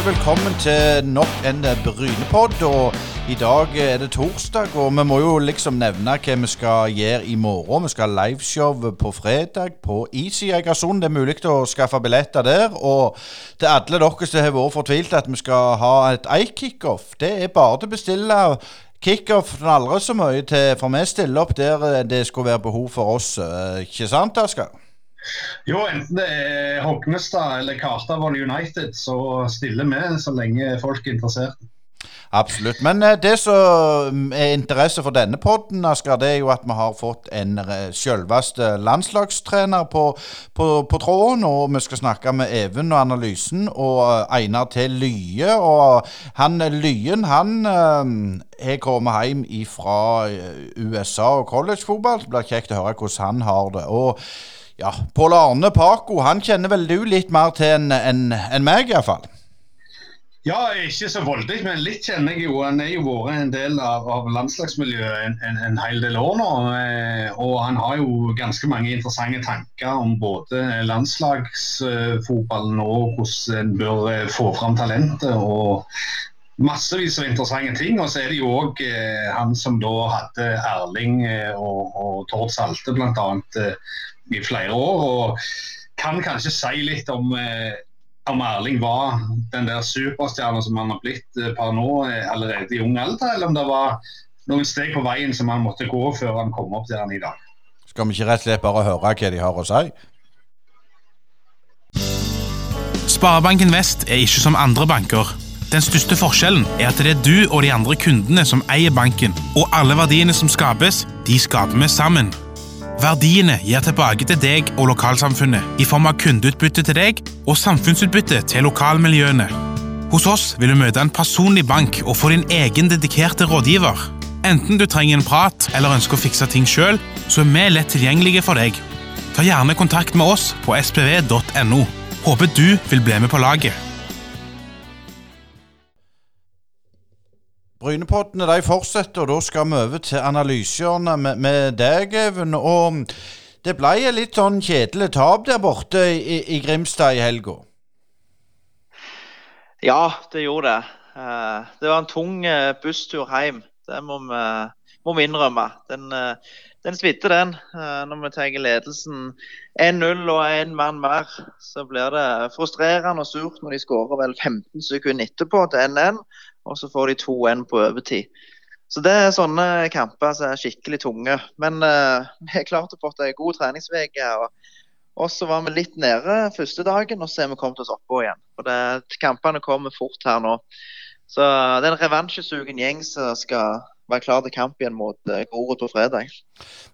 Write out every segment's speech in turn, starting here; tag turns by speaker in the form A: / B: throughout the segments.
A: hjertelig velkommen til nok en Brynepod. Og i dag er det torsdag, og vi må jo liksom nevne hva vi skal gjøre i morgen. Vi skal ha liveshow på fredag på Easy Egersund. Det er mulig å skaffe billetter der. Og til alle dere som har vært fortvilt at vi skal ha et Eik-kickoff, det er bare til å bestille. Kickoff aldri så mye til, for vi stiller opp der det skulle være behov for oss. eh, Ikke sant, Asker?
B: Jo, enten det er Hognestad eller Kartavoll United, så stiller vi så lenge folk er interessert.
A: Absolutt. Men eh, det som er interesse for denne podden, Asker, det er jo at vi har fått en eh, selveste landslagstrener på, på, på tråden. Og vi skal snakke med Even og Analysen og eh, Einar T. Lye. Og han Lyen, han har kommet hjem fra USA og collegefotball. Det blir kjekt å høre hvordan han har det. Og ja, Pål Arne Paco, han kjenner vel du litt mer til enn en, en meg, iallfall?
B: Ja, ikke så voldelig, men litt kjenner jeg jo. Han er jo vært en del av, av landslagsmiljøet en, en, en, hel del år nå. Eh, og han har jo ganske mange interessante tanker om både landslagsfotballen og hvordan en bør eh, få fram talentet. og Massevis av interessante ting. Og så er det jo òg eh, han som da hadde Erling og, og Tord Salte bl.a. Eh, i flere år. Og kan kanskje si litt om eh, om Erling var den der superstjerna som han har blitt eh, per nå eh, allerede i ung alder, eller om det var noen steg på veien som han måtte gå før han kom opp der han i dag.
A: Skal vi ikke rett og slett bare høre hva de har å si?
C: Sparebanken Vest er ikke som andre banker. Den største forskjellen er at det er du og de andre kundene som eier banken, og alle verdiene som skapes, de skaper vi sammen. Verdiene gir tilbake til deg og lokalsamfunnet i form av kundeutbytte til deg og samfunnsutbytte til lokalmiljøene. Hos oss vil du møte en personlig bank og få din egen dedikerte rådgiver. Enten du trenger en prat eller ønsker å fikse ting sjøl, så er vi lett tilgjengelige for deg. Ta gjerne kontakt med oss på spv.no. Håper du vil bli med på laget.
A: Brynepoddene de fortsetter, og da skal vi over til analysehjørnet med, med deg, Even. Og det ble et litt sånn kjedelig tap der borte i, i Grimstad i helga.
D: Ja, det gjorde det. Eh, Det var en tung eh, busstur hjem. Det må vi, må vi innrømme. Den, eh, den svidde, den. Når vi tar ledelsen 1-0 og én mann mer, så blir det frustrerende og surt når de skårer vel 15 sekunder etterpå til 1-1 og så får de 2-1 på overtid. Så det er sånne kamper som er skikkelig tunge. Men uh, vi er klart å få en god treningsuke. Og, og så var vi litt nede første dagen, og så er vi kommet oss oppå igjen. For det, Kampene kommer fort her nå. Så det er en revansjesugen gjeng som skal være klar til kamp igjen mot uh, Grorud på fredag.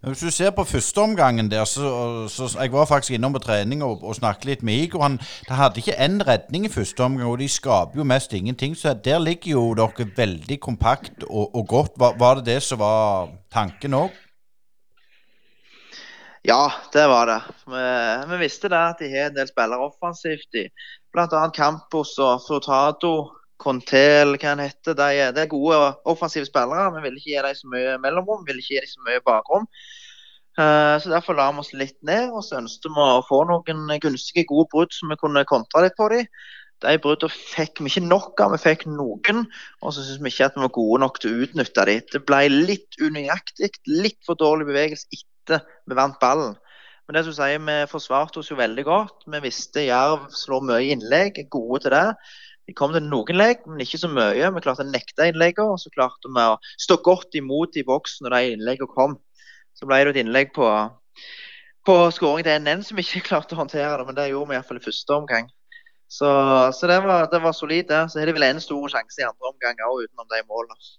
A: Men Hvis du ser på førsteomgangen der, så, så Jeg var faktisk innom på trening og, og snakket litt med Igor. Han hadde ikke én redning i første omgang, og de skaper jo mest ingenting. Så der ligger jo dere veldig kompakt og, og godt. Var, var, det det som var tanken òg?
D: Ja, det var det. Vi, vi visste det at de har en del spillere offensivt. Bl.a. Campos og Furtado Conté eller hva han heter. De er, de er gode offensive spillere. Vi vil ikke gi dem så mye mellomrom, vi vil ikke gi dem så mye bakrom. Uh, så Derfor la vi oss litt ned, og så ønsket vi å få noen gunstige, gode brudd som vi kunne kontra litt på dem. De bruddene fikk vi ikke nok av, vi fikk noen. Og så syns vi ikke at vi var gode nok til å utnytte dem. Det ble litt unøyaktig, litt for dårlig bevegelse etter vi vant ballen. Men det som sier, vi forsvarte oss jo veldig godt. Vi visste Jerv slår mye innlegg, er gode til det. Vi kom til noen legg, men ikke så mye. Vi klarte å nekte innleggene, og så klarte vi å stå godt imot i boksen når de innleggene kom. Så ble det et innlegg på, på skåring til NN som ikke klarte å håndtere det, men det gjorde vi iallfall i første omgang. Så, så det, var, det var solid, det. Så er det vel en stor sjanse i andre omgang òg, utenom de målene.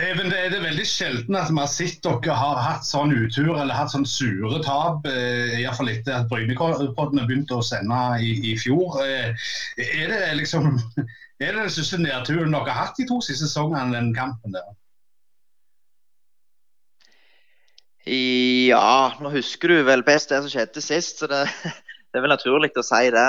B: Even, det er det veldig sjelden at vi har sett dere har hatt sånn utur eller hatt sånn sure tap. Eh, Iallfall etter at Brynepodden begynte å sende i, i fjor. Eh, er det liksom er det den største nedturen dere har hatt de to siste sesongene, den kampen der?
D: Ja, nå husker du vel best det som skjedde sist, så det, det er vel naturlig å si det.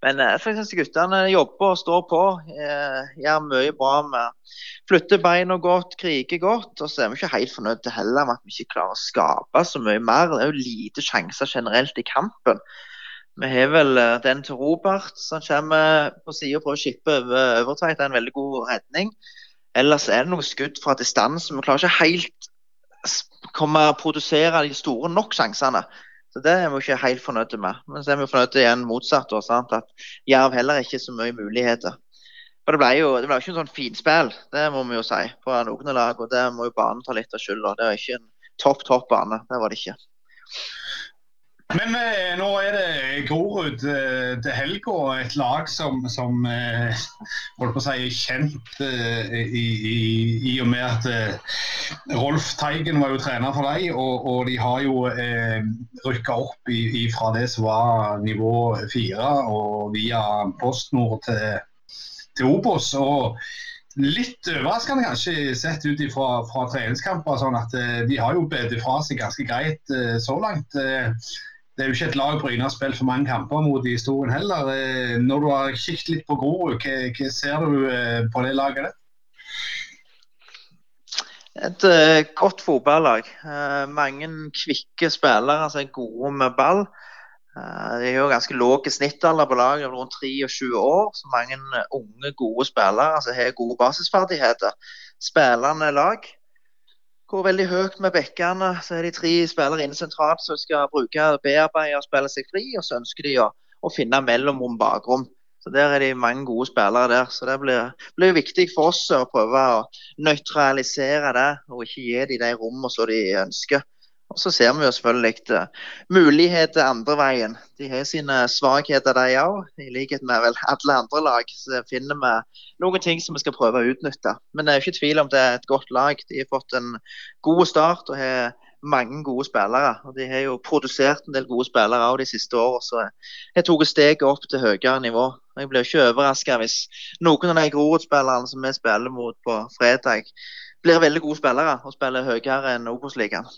D: Men jeg synes guttene jobber og står på. Eh, gjør mye bra med flytter beina godt, kriger godt. Og så er vi ikke helt fornøyd heller med at vi ikke klarer å skape så mye mer. Det er jo lite sjanser generelt i kampen. Vi har vel eh, den til Robert, som kommer på sida og prøver å skippe over overteit. Det er en veldig god redning. Ellers er det noen skudd fra distanse. Vi klarer ikke helt komme og produsere de store nok sjansene. Så Det er vi ikke helt fornøyde med. Men så er vi fornøyde igjen motsatt. Også, at Jerv heller ikke så mye muligheter. For Det ble jo det ble ikke en sånn finspill, det må vi jo si, på noen lag. og Det må jo banen ta litt av skylda. Det er ikke en topp, topp bane. Det var det ikke.
B: Men eh, nå er det Grorud eh, til helga, et lag som, som eh, holdt på å si er kjent eh, i, i, i, og med at eh, Rolf Teigen var jo trener for dem. Og, og, de har jo eh, rykka opp i, fra det som var nivå fire og via PostNord til, til Obos. og Litt overraskende kanskje sett ut fra, fra treningskamper. sånn at eh, De har jo bedt fra seg ganske greit eh, så langt. Det er jo ikke et lag Bryne har spilt for mange kamper mot i historien heller. Eh, når du har kikket litt på Grorud, hva, hva, ser du eh, på det laget der?
D: Et uh, godt fotballag. Uh, mange kvikke spillere som er gode med ball. Uh, det er jo ganske lav snittalder på laget, rundt 23 år. Så mange unge, gode spillere som har gode basisferdigheter. Spillende lag går veldig høyt med bekkene. Så er de tre spillere inne sentralt som skal bruke bearbeide og spille seg fri. Og så ønsker de å, å finne mellomrom bakrom. Så Der er de mange gode spillere der. Så Det blir, blir viktig for oss å prøve å nøytralisere det, og ikke gi dem de rommene som de ønsker. Og Så ser vi jo selvfølgelig uh, muligheter andre veien. De har sine svakheter, de òg. I likhet med vel alle andre lag så finner vi noen ting som vi skal prøve å utnytte. Men det er ikke tvil om det er et godt lag. De har fått en god start og har mange gode spillere. Og De har jo produsert en del gode spillere òg de siste årene, så har tatt steget opp til høyere nivå. Jeg blir ikke overraska hvis noen av de Grorud-spillerne som vi spiller mot på fredag, blir veldig gode spillere og spiller høyere enn Obos-ligaen.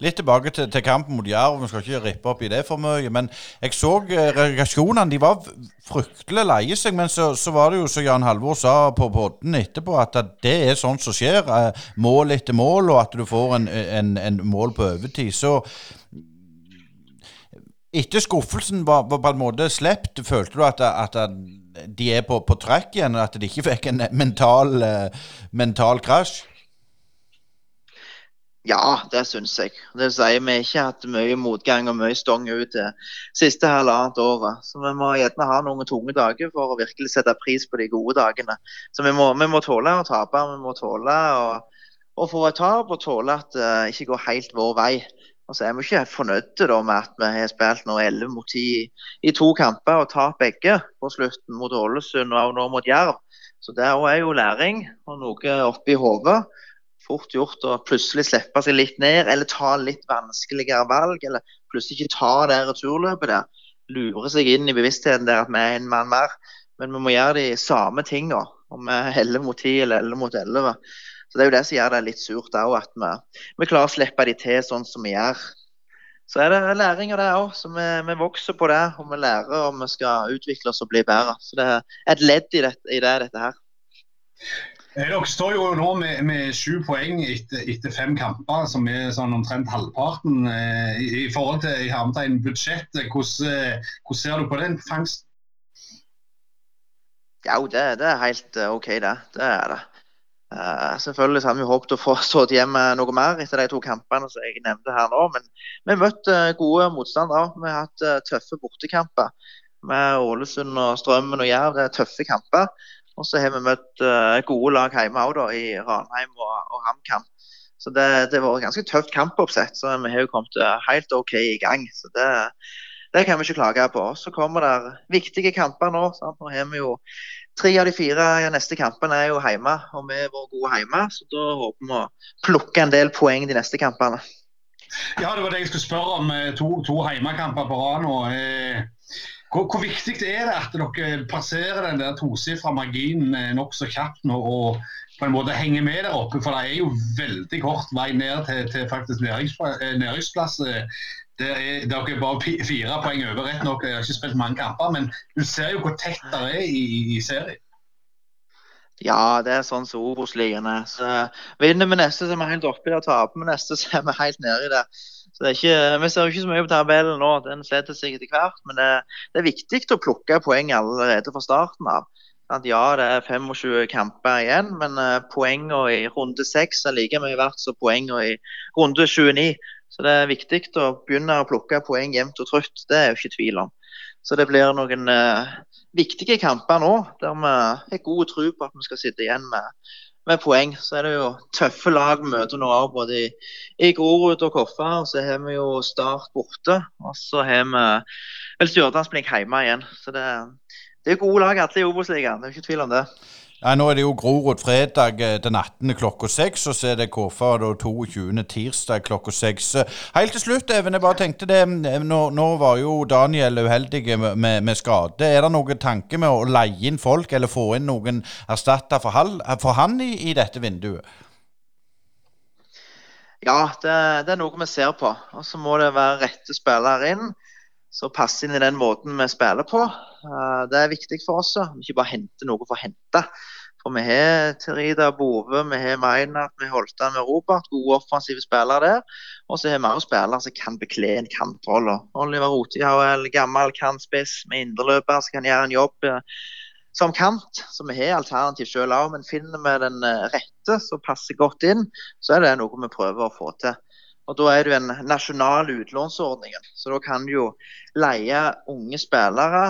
A: Litt tilbake til, til kampen mot Jerv. Vi skal ikke rippe opp i det for mye. Men jeg så eh, reaksjonene. De var fryktelig leie seg. Men så, så, var det jo, som Jan Halvor sa på podden etterpå, at det er sånt som skjer. Eh, mål etter mål, og at du får en, en, en mål på overtid. Så etter skuffelsen var, var, på en måte sluppet, følte du at, at, de er på, på trekk igjen? At de ikke fikk en mental, uh, mental krasj?
D: Ja, det syns jeg. Det vil si, Vi ikke hatt mye motgang og mye stong ut det siste halvannet året. Så vi må gjerne ha noen tunge dager for å virkelig sette pris på de gode dagene. Så vi må, vi må tåle å tape. Vi må tåle å, få et tap og tåle at det uh, ikke går helt vår vei. Og så er vi ikke fornøyde da, med at vi har spilt nå 11 mot 10 i to kamper og tapt begge på slutten mot Ålesund og nå mot Jerv. Så det er jo læring og noe oppi hodet fort gjort å plutselig slippe seg litt ned, eller ta litt vanskeligere valg. Eller plutselig ikke ta det returløpet der. Lure seg inn i bevisstheten der at vi er en mann mer. Men vi må gjøre de samme tinga, om vi er 11 mot 10 eller 11 mot 11. Så Det er jo det som gjør det litt surt òg, at vi, vi, klarer å slippe de til sånn som vi gjør. Så er det læring av det òg. Så vi, vi, vokser på det, og vi lærer om vi skal utvikle oss og bli bedre. Så det er et ledd i, det, i det, dette her.
B: Eh, dere står jo nå med, med sju poeng etter, etter, fem kamper, som er sånn omtrent halvparten eh, i, forhold til i hermetegn budsjettet. Hvordan, eh, hvordan, ser du på den fangsten?
D: Ja, det, det, er helt eh, OK, det. Det er det. Uh, selvfølgelig hadde vi håpet å få stått igjen med noe mer etter de to kampene som jeg nevnte her nå. Men vi har møtt gode motstandere. Vi har hatt tøffe bortekamper med Ålesund og Strømmen og Jerv. Det er tøffe kamper. Og så har vi møtt uh, gode lag hjemme òg, i Ranheim og, og HamKam. Så det, det var et ganske tøft kampoppsett. Så vi har jo kommet uh, helt OK i gang. Så det, det kan vi ikke klage på. Så kommer det viktige kamper nå. Sant? Nå har vi jo Tre av de fire neste kampene er jo hjemme, og vi er vår gode hjemme. Så da håper vi å plukke en del poeng de neste kampene.
B: Ja, det var det jeg skulle spørre om. Eh, to, to hjemmekamper på rad nå. Eh, hvor, hvor, viktig er det at dere passerer den der tosifra marginen eh, nokså kjapt nå og på en måte henger med der oppe? For det er jo veldig kort vei ned til, til faktisk næringsplass. Eh, det er, dere er bare fire poeng over, rett nok. Jeg har ikke spilt mange kamper, men du ser jo hvor tett det er i, i serien.
D: Ja, det er sånn som Obos-ligaen. Så vinner vi neste, så er vi helt oppi der. Taper vi neste, så er vi helt nedi der. Så det er ikke, Vi ser jo ikke så mye på tabellen nå, den setter seg etter hvert. Men det, det er viktig å plukke poeng allerede fra starten av. Ja, det er 25 kamper igjen, men uh, poengene i runde 6 er like mye verdt som poengene i runde 29. Så det er viktig å begynne å plukke poeng jevnt og trutt. Det er jo ikke tvil om. Så det blir noen uh, viktige kamper nå, der vi har god tro på at vi skal sitte igjen med med poeng. Så er det jo tøffe lag vi møter nå òg, både i, i Grorud og Koffa. Og så har vi jo Start borte. Og så har vi vel Stjørdalsblink hjemme igjen. Så det, det er gode lag alle i Obos-ligaen, det er ikke tvil om det.
A: Ja, Nå er det jo Grorud fredag eh, den 18. klokka seks, og så er det KFA da 22. tirsdag klokka seks. Helt til slutt, Even, jeg bare tenkte det. Eh, nå, nå var jo Daniel uheldig med, med, skade. Er det noen tanke med å leie inn folk, eller få inn noen erstatter for, for, han i, i, dette vinduet?
D: Ja, det, det, er noe vi ser på. Og så må det være rette spillere inn som passer inn i den måten vi spiller på. Eh, det er viktig for oss. Ikke bare hente noe for å hente. For vi har Terida Bove, vi har Maynard, vi har Holtan med Robert. Gode offensive spillere der. Og så har vi også spillere som kan bekle en kantrolle. Oliver Rotihauel, gammel kantspiss med indreløper som kan gjøre en jobb eh, som kant. Så vi har alternativ selv òg. Men finner vi den eh, rette som passer godt inn, så er det noe vi prøver å få til. Og Da er det en nasjonal utlånsordning. Så da kan du jo leie unge spillere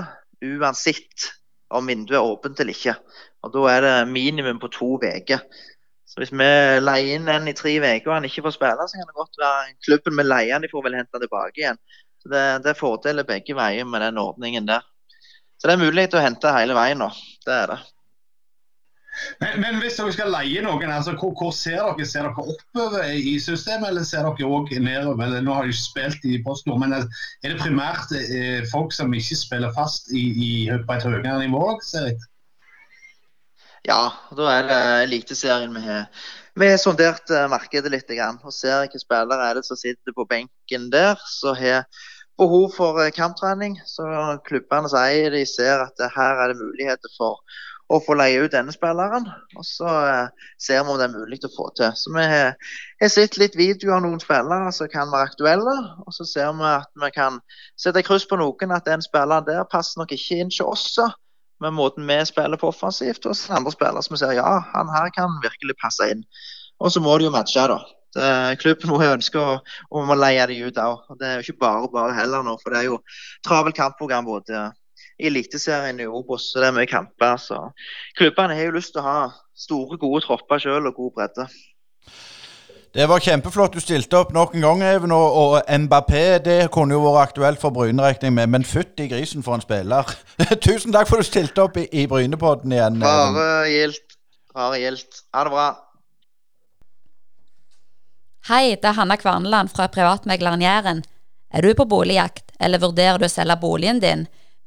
D: uansett om vinduet er åpent eller ikke. Og Da er det minimum på to uker. Så Hvis vi leier inn en i tre uker og han ikke får spille, så kan det godt være klubben vi leier han, de får vel hente tilbake igjen. Så Det, det er fordeler begge veier med den ordningen der. Så det er mulig å hente hele veien nå. Det er det.
B: Men, men, hvis dere skal leie noen, altså, hvor, hvor, ser dere? Ser dere oppover i systemet, eller ser dere òg nedover? Nå har de spilt i PostNord, men er det primært eh, folk som ikke spiller fast i, i, på et høyere nivå? ser jeg?
D: Ja, da er det Eliteserien vi har. Vi har sondert uh, markedet litt og ser hvilke spillere er det som sitter på benken der. som har behov for uh, kamptrening. Så klubbene sier de ser at her er det muligheter for å få leie ut denne spilleren. Og så eh, ser vi om det er mulig å få til. Så Vi har, sett litt videoer av noen spillere som kan være aktuelle. Og så ser vi at vi kan sette kryss på noen, at den spilleren der passer nok ikke inn til oss. Med måten vi spiller på offensivt, så andre spillere som vi ser ja, han her kan virkelig passe inn. Og så må de jo matche, da. Det, klubben må ønske å, å leie dem ut òg. Det er jo ikke bare bare heller nå, for det er jo travelt kampprogram både i Eliteserien i Obos, så det er mye kamper. Så klubbene har jo lyst til å ha store, gode tropper sjøl og god bredde.
A: Det var kjempeflott du stilte opp nok en gang, Even. Og, og Mbappé det kunne jo vært aktuelt for Bryne, med, men fytti grisen for en spiller. Tusen takk for at du stilte opp i, i Brynepodden igjen.
D: Bare gildt. Bare gildt. Ha det bra.
E: Hei, det er Hanna Kvarneland fra privatmegleren Jæren. Er du på boligjakt, eller vurderer du å selge boligen din?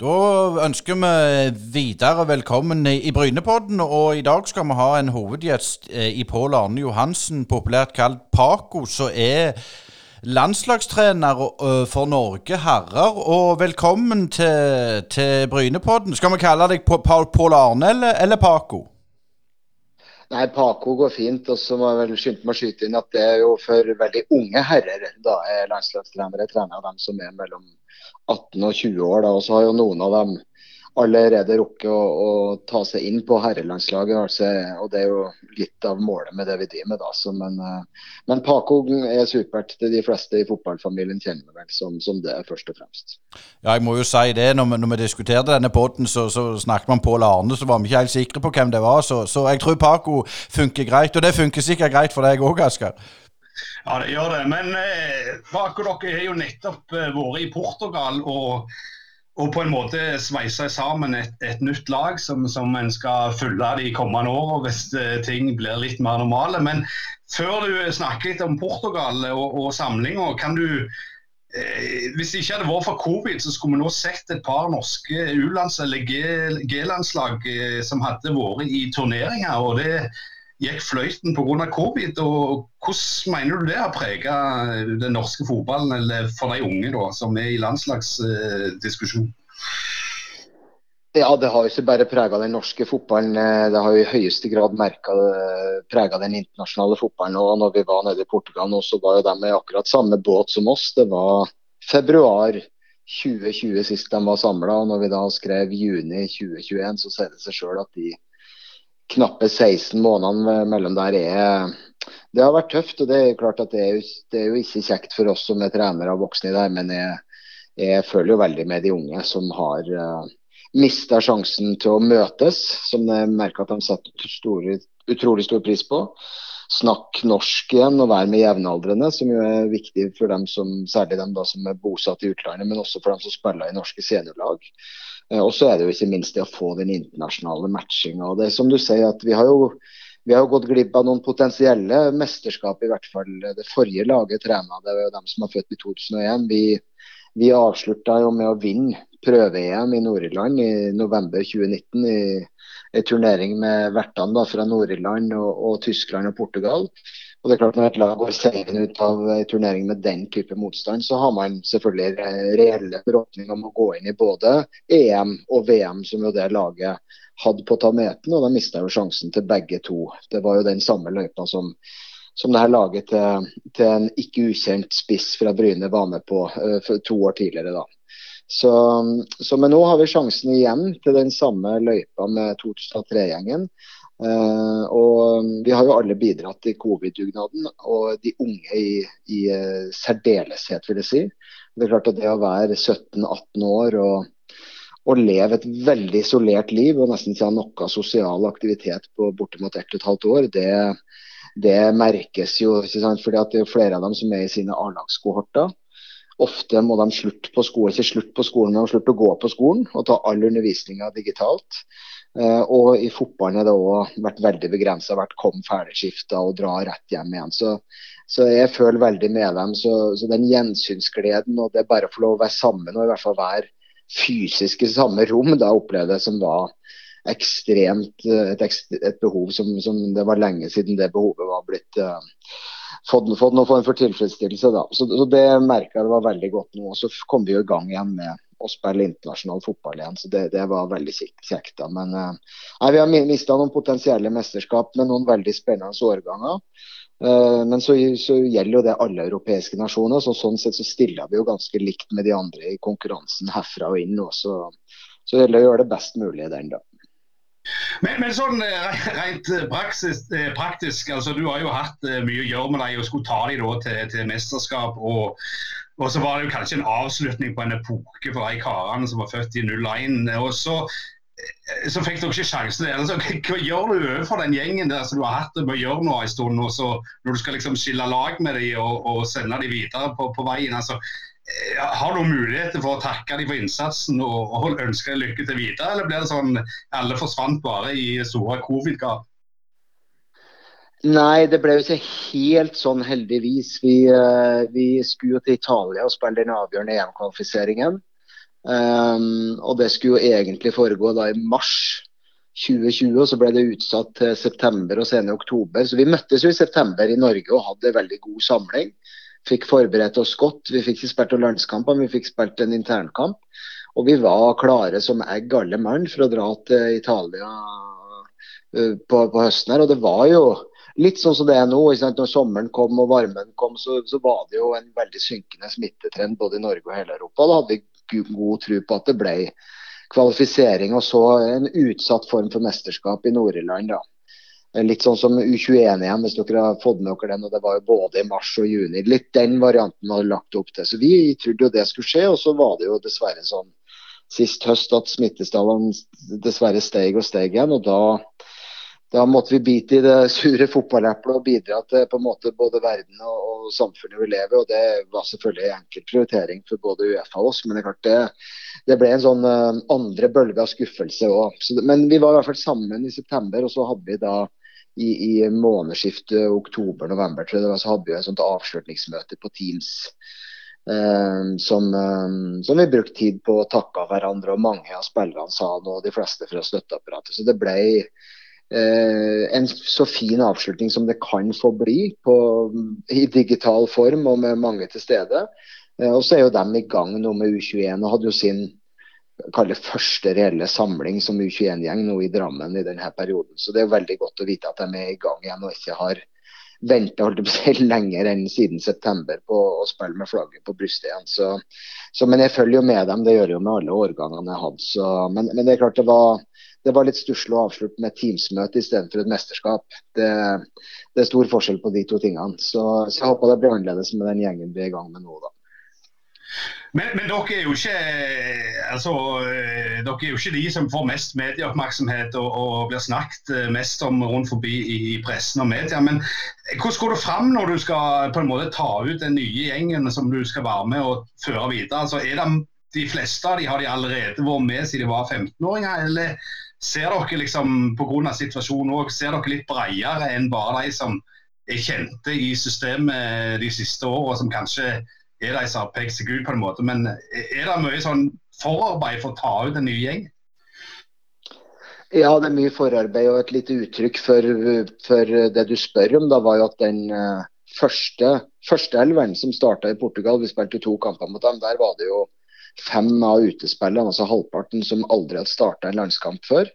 A: Da ønsker vi videre velkommen i Brynepodden. Og i dag skal vi ha en hovedgjest eh, i Pål Arne Johansen, populært kalt Paco, som er landslagstrener eh, for Norge herrer. Og velkommen til, til Brynepodden. Skal vi kalle deg Pål Arne eller, eller Paco?
F: Nei, Paco går fint. Og så må jeg vel skynde meg å skyte inn at det er jo for veldig unge herrer. Da er landslagstrenere trener dem som er mellom 18 og 20 år. Da, og så har jo noen av dem allerede rukket å, å ta seg inn på herrelandslaget. Altså, og Det er jo litt av målet med det vi driver med. da. Så, men, eh, men, Paco er supert. Det de fleste i fotballfamilien kjenner vel som, som, det, først og fremst.
A: Ja, jeg må jo si det. Når når vi diskuterte denne poden, så, så snakket man Pål Arne, så var vi ikke helt sikre på hvem det var. Så, så jeg tror Paco funker greit. Og det funker sikkert greit for deg òg, Asker?
B: Ja, det gjør det. Men eh, Paco, dere har jo nettopp eh, vært i Portugal og, og på en måte sveisa sammen et, et, nytt lag som, som en skal følge de kommende åra hvis eh, ting blir litt mer normale. Men før du snakker litt om Portugal og, og samlinga, kan du Eh, hvis det ikke hadde vært for covid, så skulle vi nå sett et par norske U-lands- eller G-landslag eh, som hadde vært i turneringer. og det gikk fløyten pga. covid. og Hvordan mener du det har preget den norske fotballen, eller for de unge da, som er i landslagsdiskusjon?
F: Ja, det har jo ikke bare prega den norske fotballen, eh, det har jo i høyeste grad prega den internasjonale fotballen. Og når vi var nede i Portugal nå, så var jo de med akkurat samme båt som oss. Det var februar 2020 sist de var samla. Og når vi da skrev juni 2021, så sier det seg sjøl at de knappe 16 månedene mellom der er Det har vært tøft. Og det er klart at det er jo, det er jo ikke kjekt for oss som er trenere og voksne i det, men jeg, jeg føler jo veldig med de unge som har uh, mista sjansen til å møtes, som jeg merker at de setter store, utrolig stor pris på. Snakk norsk igjen og være med jevnaldrende, som jo er viktig for dem som, særlig dem da som er bosatt i utlandet, men også for dem som spiller i norske seniorlag. Eh, og så er det jo ikke minst det å få den internasjonale matchinga. Det er som du sier at vi har jo vi har gått glipp av noen potensielle mesterskap, i hvert fall det forrige laget trena. Det var jo dem som var født i 2001. Vi, vi avslutta jo med å vinne prøve-EM i Nord-Irland i november 2019 i en turnering med vertene fra Nord-Irland og, og, Tyskland og Portugal. Og det er klart Når et lag går seirende ut av en turnering med den type motstand, så har man selvfølgelig reelle forhåpninger om å gå inn i både EM og VM, som jo det laget hadde på tameten. Og da mista jo sjansen til begge to. Det var jo den samme løypa som som det her laget til, til, en ikke ukjent spiss fra Bryne var med på uh, to år tidligere. da. Så, så, men nå har vi sjansen igjen til den samme løypa med 2003-gjengen. Uh, og Vi har jo alle bidratt til covid-dugnaden, og de unge i, i uh, særdeleshet, vil jeg si. Det er klart at det å være 17-18 år og, og, leve et veldig isolert liv og nesten ikke ha noe sosial aktivitet på bortimot ett og et halvt år, det, det merkes jo. Fordi at det er flere av dem som er i sine A-lagskohorter. Ofte må de slutte på skolen, ikke slutte på skolen, men slutte å gå på skolen og ta all undervisninga digitalt. Uh, og i fotballen har det òg vært veldig begrensa. Vært kom ferdigskifta og dra rett hjem igjen. Så, så, jeg føler veldig med dem. Så, så den gjensynsgleden og det bare å få lov å være sammen og i hvert fall være fysisk i samme rom, da opplevde jeg som var ekstremt et, et behov som, som, det var lenge siden det behovet var blitt uh, fått, fått noen form for tilfredsstillelse. da. Så, så Det merka jeg det var veldig godt nå. og Så kom vi jo i gang igjen med å spille internasjonal fotball igjen. så Det, det var veldig kjekt. da. Men uh, nei, Vi har mista noen potensielle mesterskap med noen veldig spennende årganger. Uh, men så, så, gjelder jo det alle europeiske nasjoner. så Sånn sett så stiller vi jo ganske likt med de andre i konkurransen herfra og inn. Også. Så det gjelder å gjøre det best mulig den. da.
B: Men, men, sånn eh, rent eh, praksis, eh, praktisk, altså du har jo hatt mye å gjøre med deg og skulle ta dem til, til, mesterskap. Og, og, så var det jo kanskje en avslutning på en epoke for de karene som var født i 01. Og så, så fikk dere ikke sjansen. Altså, hva gjør du overfor den gjengen der som du har hatt det med å gjøre nå en stund, og så når du skal liksom skille lag med dem og, og sende dem videre på, på veien? altså har du muligheter for å takke dem for innsatsen og, og ønske lykke til videre, eller blir det sånn alle forsvant bare i store covid-gap?
F: Nei, det ble jo ikke helt sånn, heldigvis. Vi, uh, vi skulle til Italia og spille den avgjørende EM-kvalifiseringen. Um, og det skulle jo egentlig foregå da i mars 2020, og så ble det utsatt til september og senere oktober. Så vi møttes jo i september i Norge og hadde veldig god samling fikk forberedt oss godt. Vi fikk ikke spilt noen men vi fikk spilt en internkamp. Og vi var klare som egg alle mann for å dra til Italia uh, på, på, høsten her. Og det var jo litt sånn som det er nå. Når sommeren kom og varmen kom, så, så, var det jo en veldig synkende smittetrend både i Norge og hele Europa. Da hadde vi god tro på at det ble kvalifisering og så en utsatt form for mesterskap i Nord-Irland. da. Eh, litt sånn som U21 igjen, hvis dere har fått med dere den. og Det var jo både i mars og juni. Litt den varianten hadde lagt opp til. Så Vi trodde jo det skulle skje, og så var det jo dessverre sånn sist høst at smittestallene dessverre steg og steg igjen. og da, da måtte vi bite i det sure fotballeplet og bidra til på en måte både verden og, og samfunnet vi lever og Det var selvfølgelig en enkel prioritering for både Uefa og oss. Men det klart det, det ble en sånn uh, andre bølge av skuffelse òg. Men vi var i hvert fall sammen i september, og så hadde vi da i, i månedsskiftet oktober-november tror jeg, så hadde vi et sånt avslutningsmøte på Teams Um, som, um, som, vi brukte tid på å takke hverandre, og mange av spillerne sa noe, og de fleste fra støtteapparatet. Så det ble en så fin avslutning som det kan få bli på, i digital form og med mange til stede. og så er jo de i gang nå med U21 og hadde jo sin kalle første reelle samling som U21-gjeng nå i Drammen i denne perioden. Så det er veldig godt å vite at de er i gang igjen og ikke har venta lenger enn siden september på å spille med flagget på brystet igjen. Så, så, men jeg følger jo med dem, det gjør jeg jo med alle årgangene jeg hadde. Så, men, men, det er klart det var, det var litt stusslig å avslutte med Teams-møte istedenfor et mesterskap. Det, det, er stor forskjell på de to tingene. Så, så jeg håper det blir annerledes med den gjengen vi er i gang med nå. da.
B: Men, men, dere er jo ikke altså, eh, dere er jo ikke de som får mest medieoppmerksomhet og, og blir snakket eh, mest om rundt forbi i, i pressen og media. Men hvordan går det fram når du skal på en måte ta ut den nye gjengen som du skal være med og føre videre? Altså, er det de fleste av de har de allerede vært med siden de var 15-åringer, eller ser dere liksom pga. situasjonen òg, ser dere litt bredere enn bare de som er kjente i systemet de siste åra, som kanskje er de som har pekt seg ut på en måte. Men er det mye sånn forarbeid for å ta ut en ny gjeng?
F: Ja, det er mye forarbeid. og Et lite uttrykk for, for det du spør om, da var jo at den uh, første, første elveren som starta i Portugal, vi spilte to kamper mot dem, der var det jo fem av utespillene, altså halvparten, som aldri hadde starta en landskamp før.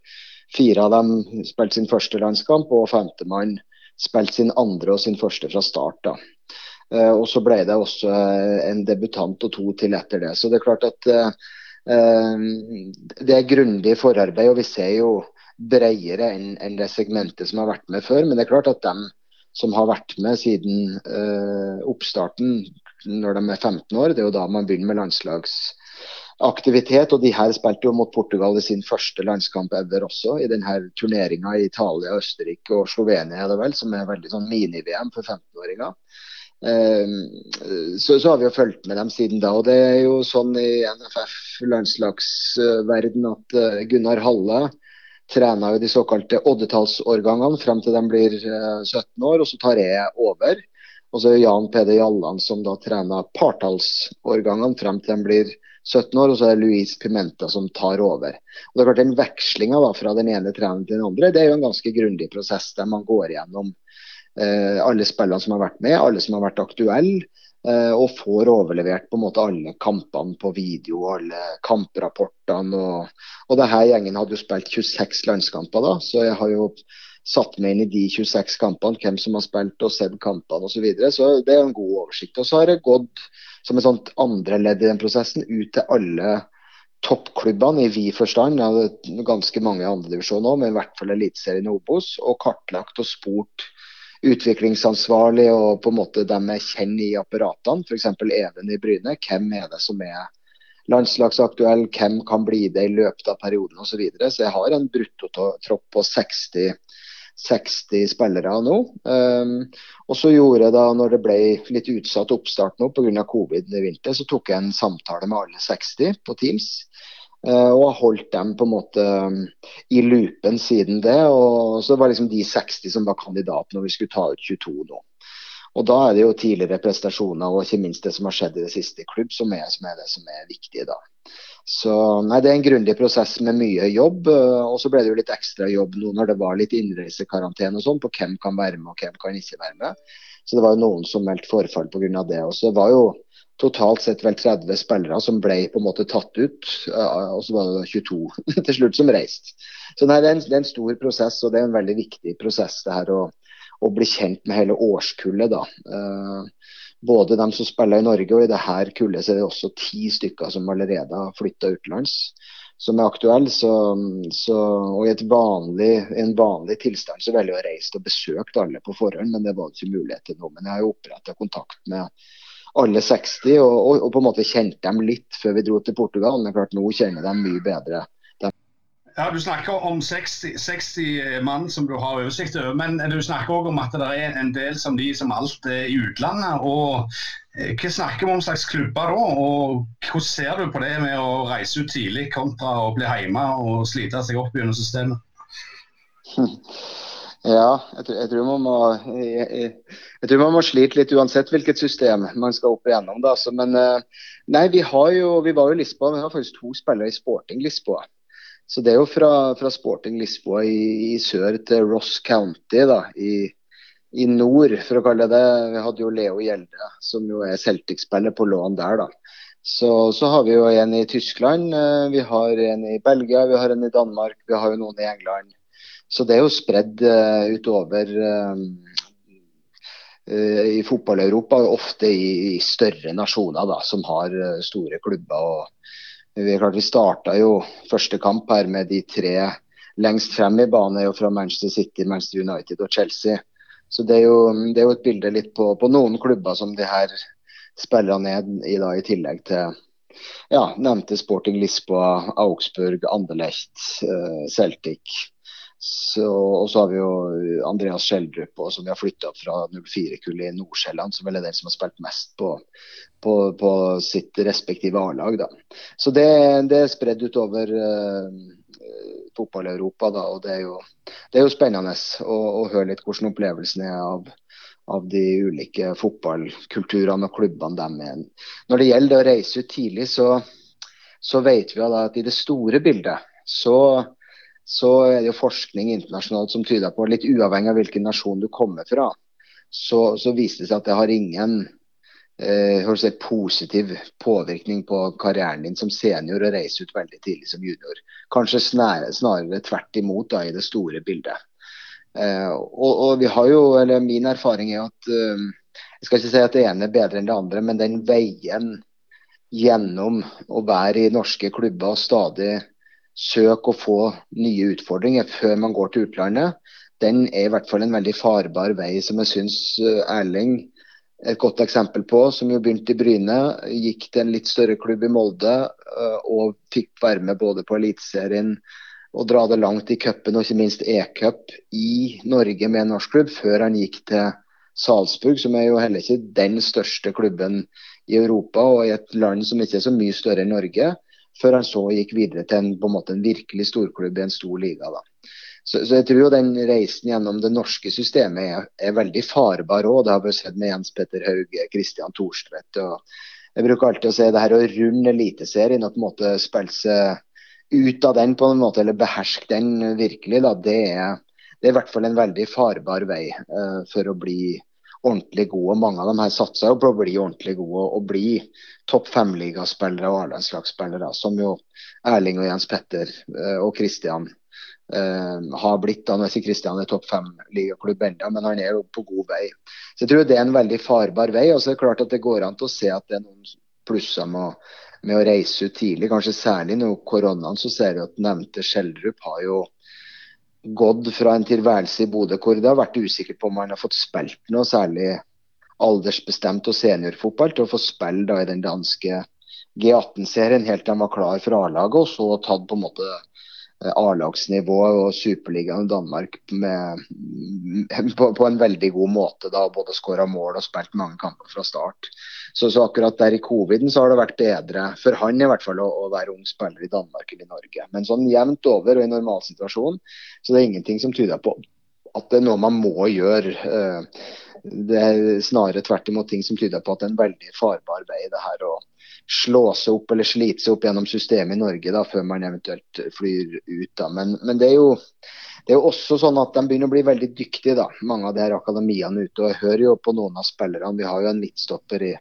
F: Fire av dem spilte sin første landskamp, og femtemann spilte sin andre og sin første fra start. da. Eh, og så ble det også eh, en debutant og to til etter det. Så det er klart at eh, det er grundig forarbeid, og vi ser jo bredere enn det segmentet som har vært med før. Men det er klart at dem som har vært med siden oppstarten når de er 15 år, det er jo da man begynner med landslagsaktivitet. Og de her spilte jo mot Portugal i sin første landskamp ever også, i denne turneringa i Italia, Østerrike og Slovenia, er vel, som er veldig sånn mini-VM for 15-åringer. Ehm, så, så, har vi jo fulgt med dem siden da. og Det er jo sånn i NFF-landslagsverden at eh, Gunnar Halle trener jo de såkalte oddetallsårgangene frem til de blir 17 eh, år, og så tar jeg over. Og så er Jan Peder Jalland som da trener partallsårgangene frem til de blir 17 år, og så er det Louise Pimenta som tar over. Og det er klart Den vekslinga fra den ene treneren til den andre, det er jo en ganske grundig prosess der man går gjennom Eh, alle spillene som har vært med, alle som har vært aktuelle. Eh, og får overlevert på en måte alle kampene på video, alle kamprapportene. Og, og denne gjengen hadde jo spilt 26 landskamper da, så jeg har jo satt meg inn i de 26 kampene, hvem som har spilt og sett kampene osv. Så, videre. så det er en god oversikt. Og så har det gått som et sånt andre ledd i den prosessen ut til alle toppklubbene i vid forstand, ganske mange andredivisjoner òg, men i hvert fall Eliteserien Obos, og kartlagt og spurt utviklingsansvarlig og på en måte dem jeg kjenner i apparatene, f.eks. Even i Bryne. Hvem er det som er landslagsaktuell, hvem kan bli det i løpet av perioden osv. Så, videre. så jeg har en bruttotropp på 60, 60 spillere nå. Um, og så gjorde jeg da, når det ble litt utsatt oppstart nå pga. covid i vinter, så tok jeg en samtale med alle 60 på Teams. Uh, og har holdt dem på en måte um, i loopen siden det. og Så var liksom de 60 som var kandidat når vi skulle ta ut 22 nå. Og Da er det jo tidligere prestasjoner og ikke minst det som har skjedd i det siste i klubb, som er, som er det som er viktig da. Så nei, Det er en grundig prosess med mye jobb. Eh, og så ble det jo litt ekstra jobb nå når det var litt innreisekarantene og sånn, på hvem kan være med og hvem kan ikke være med. Så det var jo noen som meldte forfall pga. det. Og så var jo totalt sett vel 30 spillere som ble på en måte tatt ut. Og så var det 22 til slutt som reiste. Så nei, det, er en, det, er en, stor prosess, og det er en veldig viktig prosess det her å, å bli kjent med hele årskullet. da. Uh, både de som spiller i Norge, og i dette kullet så er det også ti stykker som allerede har flytta utenlands. Som er aktuelle. Så, så, og i vanlig, en vanlig tilstand så velger jeg å reise og besøke alle på forhånd, men det var ikke mulighet til nå. Men jeg har jo oppretta kontakt med alle 60, og, og, og, på en måte kjente dem litt før vi dro til Portugal. Men klart nå kjenner de mye bedre.
B: Ja, Du snakker om 60, 60 mann som du har oversikt over, men du snakker òg om at det er en del som de som alt er i utlandet. og eh, Hva snakker vi om slags klubber da, og hvordan ser du på det med å reise ut tidlig kontra å bli hjemme og slite seg opp gjennom systemet?
F: Ja, jeg, jeg, tror man må, jeg, jeg, tror man må slite litt uansett hvilket system man skal opp igjennom. Da. Så, men nei, vi, har jo, vi var jo Lisboa, vi har faktisk to spillere i Sporting Lisboa. Så det er jo fra, fra Sporting Lisboa i, i, sør til Ross County da, i, i, nord, for å kalle det. Vi hadde jo Leo Gjelde, som jo er Celtic-spiller på lån der. da. Så, så, har vi jo en i Tyskland, vi har en i Belgia, vi har en i Danmark, vi har jo noen i England. Så det er jo spredd uh, utover uh, i fotball-Europa, ofte i, i, større nasjoner da, som har store klubber. og Vi, klart, vi starta jo første kamp her med de tre lengst frem i banen er fra Manchester City, Manchester United og Chelsea. Så det er jo, det er jo et bilde litt på, på, noen klubber som de her spiller ned i, da, i tillegg til ja, nevnte Sporting Lisboa, Augsburg, Anderlecht, Celtic. Og så har vi jo Andreas Skjeldrup, som vi har flytta fra 04-kullet i Nord-Sjælland, som vel er den som har spilt mest på, på, på sitt respektive A-lag. Så det, det, er spredd utover uh, fotball-Europa, da, og det er jo, det er jo spennende å, å, høre litt hvordan opplevelsen er av, av de ulike fotballkulturene og klubbene de er. Når det gjelder å reise ut tidlig, så, så vet vi at i det store bildet så så er det jo forskning internasjonalt som tyder på, litt uavhengig av hvilken nasjon du kommer fra, så, så viser det seg at det har ingen eh, si, positiv påvirkning på karrieren din som senior å reise ut veldig tidlig som junior. Kanskje snarere, snarere tvert imot da, i det store bildet. Eh, og, og, vi har jo, eller Min erfaring er at eh, jeg skal ikke si at det ene er bedre enn det andre, men den veien gjennom å være i norske klubber og stadig søke å få nye utfordringer før man går til utlandet, den er i hvert fall en veldig farbar vei som jeg syns eh, Erling er et godt eksempel på, som jo begynte i Bryne, gikk til en litt større klubb i Molde eh, og fikk være med både på Eliteserien og dra det langt i cupen og ikke minst e-cup i Norge med en norsk klubb, før han gikk til Salzburg, som er jo heller ikke den største klubben i Europa og i et land som ikke er så mye større enn Norge før han så gikk videre til en, på en, måte, en virkelig storklubb i en stor liga. da. Så, så, jeg tror jo den reisen gjennom det norske systemet er, er veldig farbar òg. Det har vi sett med Jens Petter Hauge, Kristian Thorstvedt. Jeg bruker alltid å si det her å runde Eliteserien og på en måte spille seg ut av den på en måte, eller beherske den virkelig, da, det er, det er i hvert fall en veldig farbar vei uh, for å bli ordentlig gode. Mange av dem her satser jo på å bli ordentlig gode og bli topp fem-ligaspillere og A-landslagsspillere, som jo Erling og Jens Petter eh, og Kristian eh, har blitt. Han er ikke Kristian er topp fem-ligaklubb ennå, men han er jo på god vei. Så jeg tror det er en veldig farbar vei. og så er det klart at det går an til å se at det er noen plusser med, med å reise ut tidlig. Kanskje særlig nå koronaen så ser vi at nevnte Skjelderup har jo gått fra en tilværelse i Bodø hvor det har vært usikkert på om han har fått spilt noe særlig aldersbestemt og seniorfotball, til å få spille da i den danske G18-serien helt til han var klar for A-laget, og så tatt på en måte Eh, A-lagsnivå og Superligaen i Danmark med, på, på, en veldig god måte. da Både skåra mål og spilt mange kamper fra start. Så, så, akkurat der i coviden så har det vært bedre for han i hvert fall å, å være ung spiller i Danmark eller i Norge. Men sånn jevnt over og i normalsituasjon så det er ingenting som tyder på at det er noe man må gjøre. Eh, det er snarere tvert imot ting som tyder på at det er en veldig farbar vei det her å slå seg opp eller slite seg opp gjennom systemet i Norge da, før man eventuelt flyr ut. da. Men, men det, er jo, det, er jo, også sånn at de begynner å bli veldig dyktige, da, mange av de her akademiene ute. og Jeg hører jo på noen av spillerne. Vi har jo en midtstopper i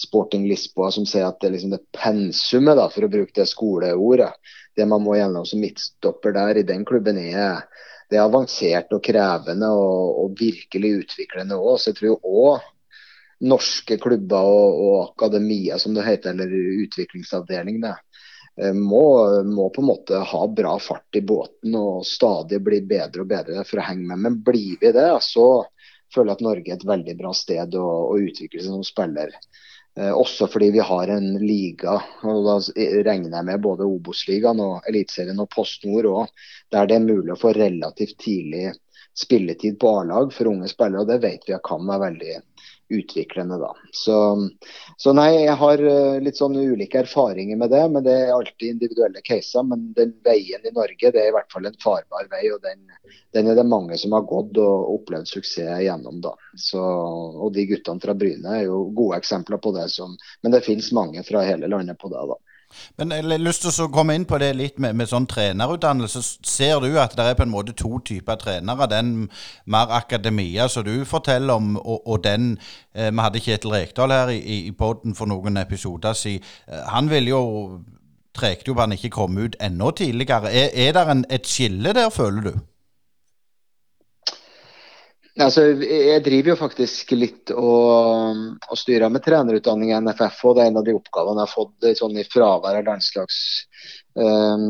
F: Sporting Lisboa som sier at det liksom det pensumet, da, for å bruke det skoleordet, det man må gjennom som midtstopper der i den klubben, er det er avansert og krevende og, og virkelig utviklende òg. Så jeg tror òg norske klubber og, og akademia, som det heter, eller utviklingsavdeling, eh, må, må, på en måte ha bra fart i båten og stadig bli bedre og bedre for å henge med. Men blir vi det, så føler jeg at Norge er et veldig bra sted å, å utvikle seg som spiller. Eh, også fordi vi har en liga, og da regner jeg med både Obos-ligaen og Eliteserien og Post Nord òg, der det er mulig å få relativt tidlig spilletid på A-lag for unge spillere. og Det vet vi kan være veldig utviklende. da. Så, så, nei, jeg har uh, litt sånn ulike erfaringer med det. Men det er alltid individuelle caser. Men den veien i Norge det er i hvert fall en farbar vei. Og den, den er det mange som har gått og opplevd suksess gjennom. da. Så, og de guttene fra Bryne er jo gode eksempler på det. Som, men det finnes mange fra hele landet på det. da.
A: Men jeg har lyst til å komme inn på det litt med, med sånn trenerutdannelse. Ser du at det er på en måte to typer trenere? Den mer akademia som du forteller om, og, og den eh, Vi hadde Kjetil Rekdal her i, i poden for noen episoder siden. Eh, han ville jo trekte jo på han ikke kom ut enda tidligere. Er, er det et skille der, føler du?
F: Altså, jeg driver jo faktisk litt og, og styrer med trenerutdanning i NFF. og Det er en av de oppgavene jeg har fått sånn i fravær av landslags, um,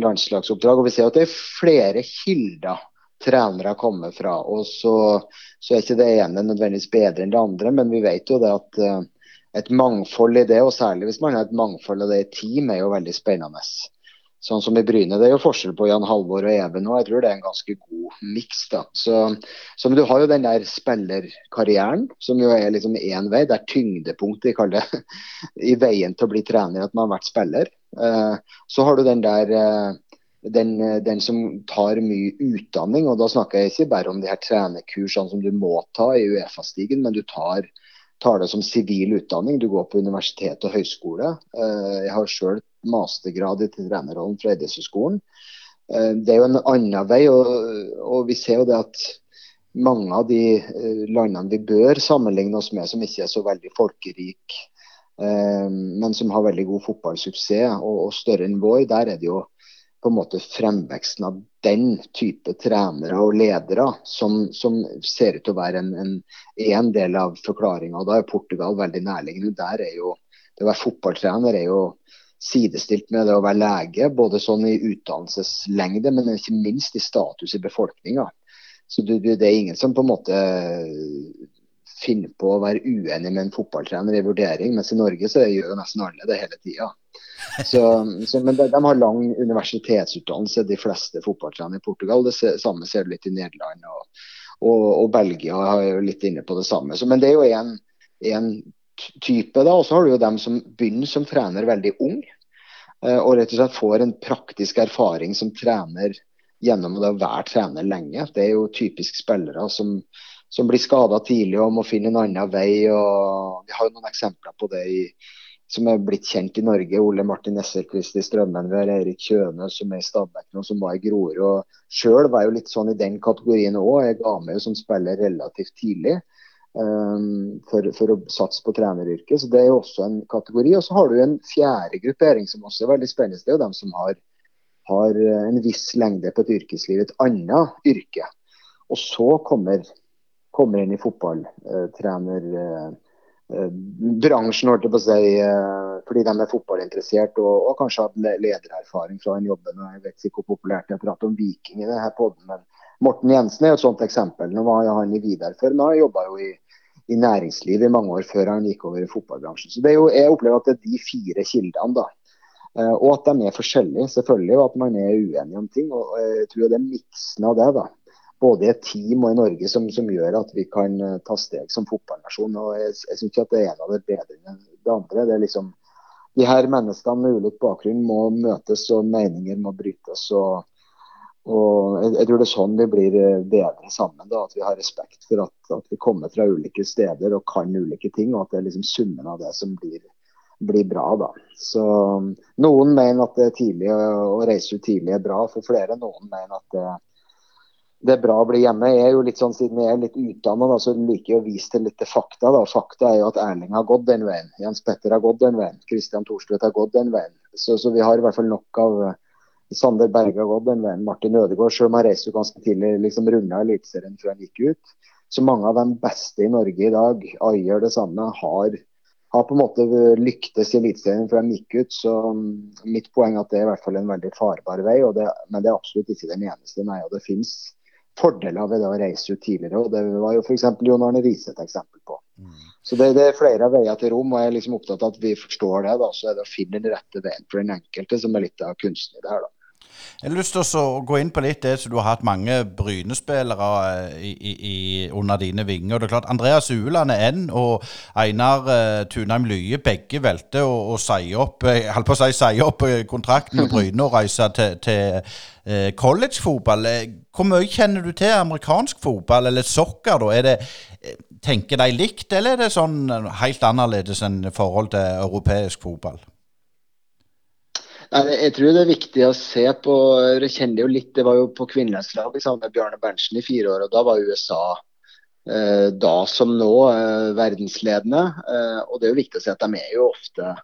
F: landslagsoppdrag. og Vi ser at det er flere kilder trenere kommer fra. og så, så, er ikke det ene nødvendigvis bedre enn det andre, men vi vet jo det at uh, et mangfold i det, og særlig hvis man har et mangfold av det i team, er jo veldig spennende sånn som i Bryne. Det er jo forskjell på Jan Halvor og Even, og jeg tror det er en ganske god miks. Så, så du har jo den der spillerkarrieren, som jo er liksom én vei. Det er tyngdepunktet jeg kaller det, i veien til å bli trener, at man har vært spiller. Eh, så har du den der eh, den, den, som tar mye utdanning, og da snakker jeg ikke bare om de her trenerkursene som du må ta i Uefa-stigen, men du tar, tar, det som sivil utdanning. Du går på universitet og høyskole. Eh, jeg har sjøl mastergrad i trenerrollen fra Idrettshøgskolen. Eh, det er jo en annen vei, og, og, vi ser jo det at mange av de eh, landene vi bør sammenligne oss med, som ikke er så veldig folkerike, eh, men som har veldig god fotballsuksess og, og større enn vår, der er det jo på en måte fremveksten av den type trenere og ledere som, som ser ut til å være en, en, en del av forklaringa. Da er Portugal veldig nærliggende. Der er jo, Det å være fotballtrener er jo sidestilt med det å være lege, både sånn i utdannelseslengde, men ikke minst i status i befolkninga. Så det, det, er ingen som på en måte finner på å være uenig med en fotballtrener i vurdering, mens i Norge så gjør jo nesten alle det hele tida. Så, så, men de, de, har lang universitetsutdannelse, de fleste fotballtrenere i Portugal. Det samme ser du litt i Nederland og, og, og Belgia er jo litt inne på det samme. Så, men det er jo en, en type. da, Og så har du jo dem som begynner som trener veldig ung, eh, og rett og slett får en praktisk erfaring som trener gjennom å være trener lenge. Det er jo typisk spillere som, som blir skada tidlig og må finne en annen vei. og Vi har jo noen eksempler på det i, som er blitt kjent i Norge. Ole Martin Nesserquist i Strømmen, vi har Erik Kjøne som er i Stabæk nå, som var i Grorud. Sjøl var jeg jo litt sånn i den kategorien òg. Jeg ga meg jo som spiller relativt tidlig. Um, for, for, å satse på treneryrket. Så Det er jo også en kategori. Og så har du en fjerde gruppering som også er veldig spennende. Det er jo dem som har, har en viss lengde på et yrkesliv, et annet yrke. Og så kommer, kommer inn i fotballtrenerbransjen, uh, holdt jeg på å si, fordi de er fotballinteressert og, og kanskje har ledererfaring fra den jobben. og Jeg vet ikke hvor populært det er å prate om Viking i denne poden, men Morten Jensen er jo et sånt eksempel. Nå var han i Vidar før, men han jobba jo i i næringslivet i mange år før han gikk over i fotballbransjen. Så det er jo, Jeg opplever at det er de fire kildene. da. Uh, og at de er forskjellige, selvfølgelig, og at man er uenig om ting. og Jeg tror det er miksen av det, da. både i et team og i Norge, som, som gjør at vi kan uh, ta steg som fotballnasjon. og Jeg, jeg syns ikke at det er en av det bedre enn det andre. det er liksom de her menneskene med ulik bakgrunn må møtes, og meninger må brytes. og og jeg, jeg, tror det er sånn vi blir eh, bedre sammen. Da, at vi har respekt for at, at, vi kommer fra ulike steder og kan ulike ting. Og at det er liksom summen av det som blir, blir bra. Da. Så Noen mener at det er tidlig å reise ut tidlig er bra for flere. Noen mener at det, det, er bra å bli hjemme. Jeg er jo litt sånn, Siden jeg er litt utdannet, så liker jeg å vise til litt fakta. Da. Fakta er jo at Erling har gått den veien. Jens Petter har gått den veien. Kristian Thorstvedt har gått den veien. Så, så vi har i hvert fall nok av Sander Berge har gått veien. Martin Ødegaard, selv om han reiste ganske tidlig, liksom runda Eliteserien før han gikk ut. Så mange av de beste i Norge i dag, Ayer det samme, har, har på en måte lyktes i Eliteserien før de gikk ut. Så um, mitt poeng er at det er i hvert fall en veldig farbar vei, det, men det er absolutt ikke den eneste. Nei, og det finnes fordeler ved det å reise ut tidligere. og Det var jo f.eks. Jon Arne Riise et eksempel på. Mm. Så det, det, er flere veier til rom, og jeg er liksom opptatt av at vi forstår det. da, Så er det å finne den rette veien for den enkelte som er litt av kunsten i det her. da.
A: Jeg har lyst til å gå inn på litt det som du har hatt mange Bryne-spillere eh, under dine vinger. Det er klart, Andreas Ueland er en, og Einar uh, Tunheim Lye begge valgte å, å si opp jeg holdt på å si, si opp kontrakten med Bryne og reise til, til uh, collegefotball. Hvor mye kjenner du til amerikansk fotball, eller soccer? da? Er det, tenker de likt, eller er det sånn helt annerledes enn forhold til europeisk fotball?
F: Jeg tror det er viktig å se på Jeg kjenner jo litt, Det var jo på kvinnelandslaget sammen med Bjarne Berntsen i fire år. og Da var USA eh, da som nå eh, verdensledende. Eh, og Det er jo viktig å se at de er jo ofte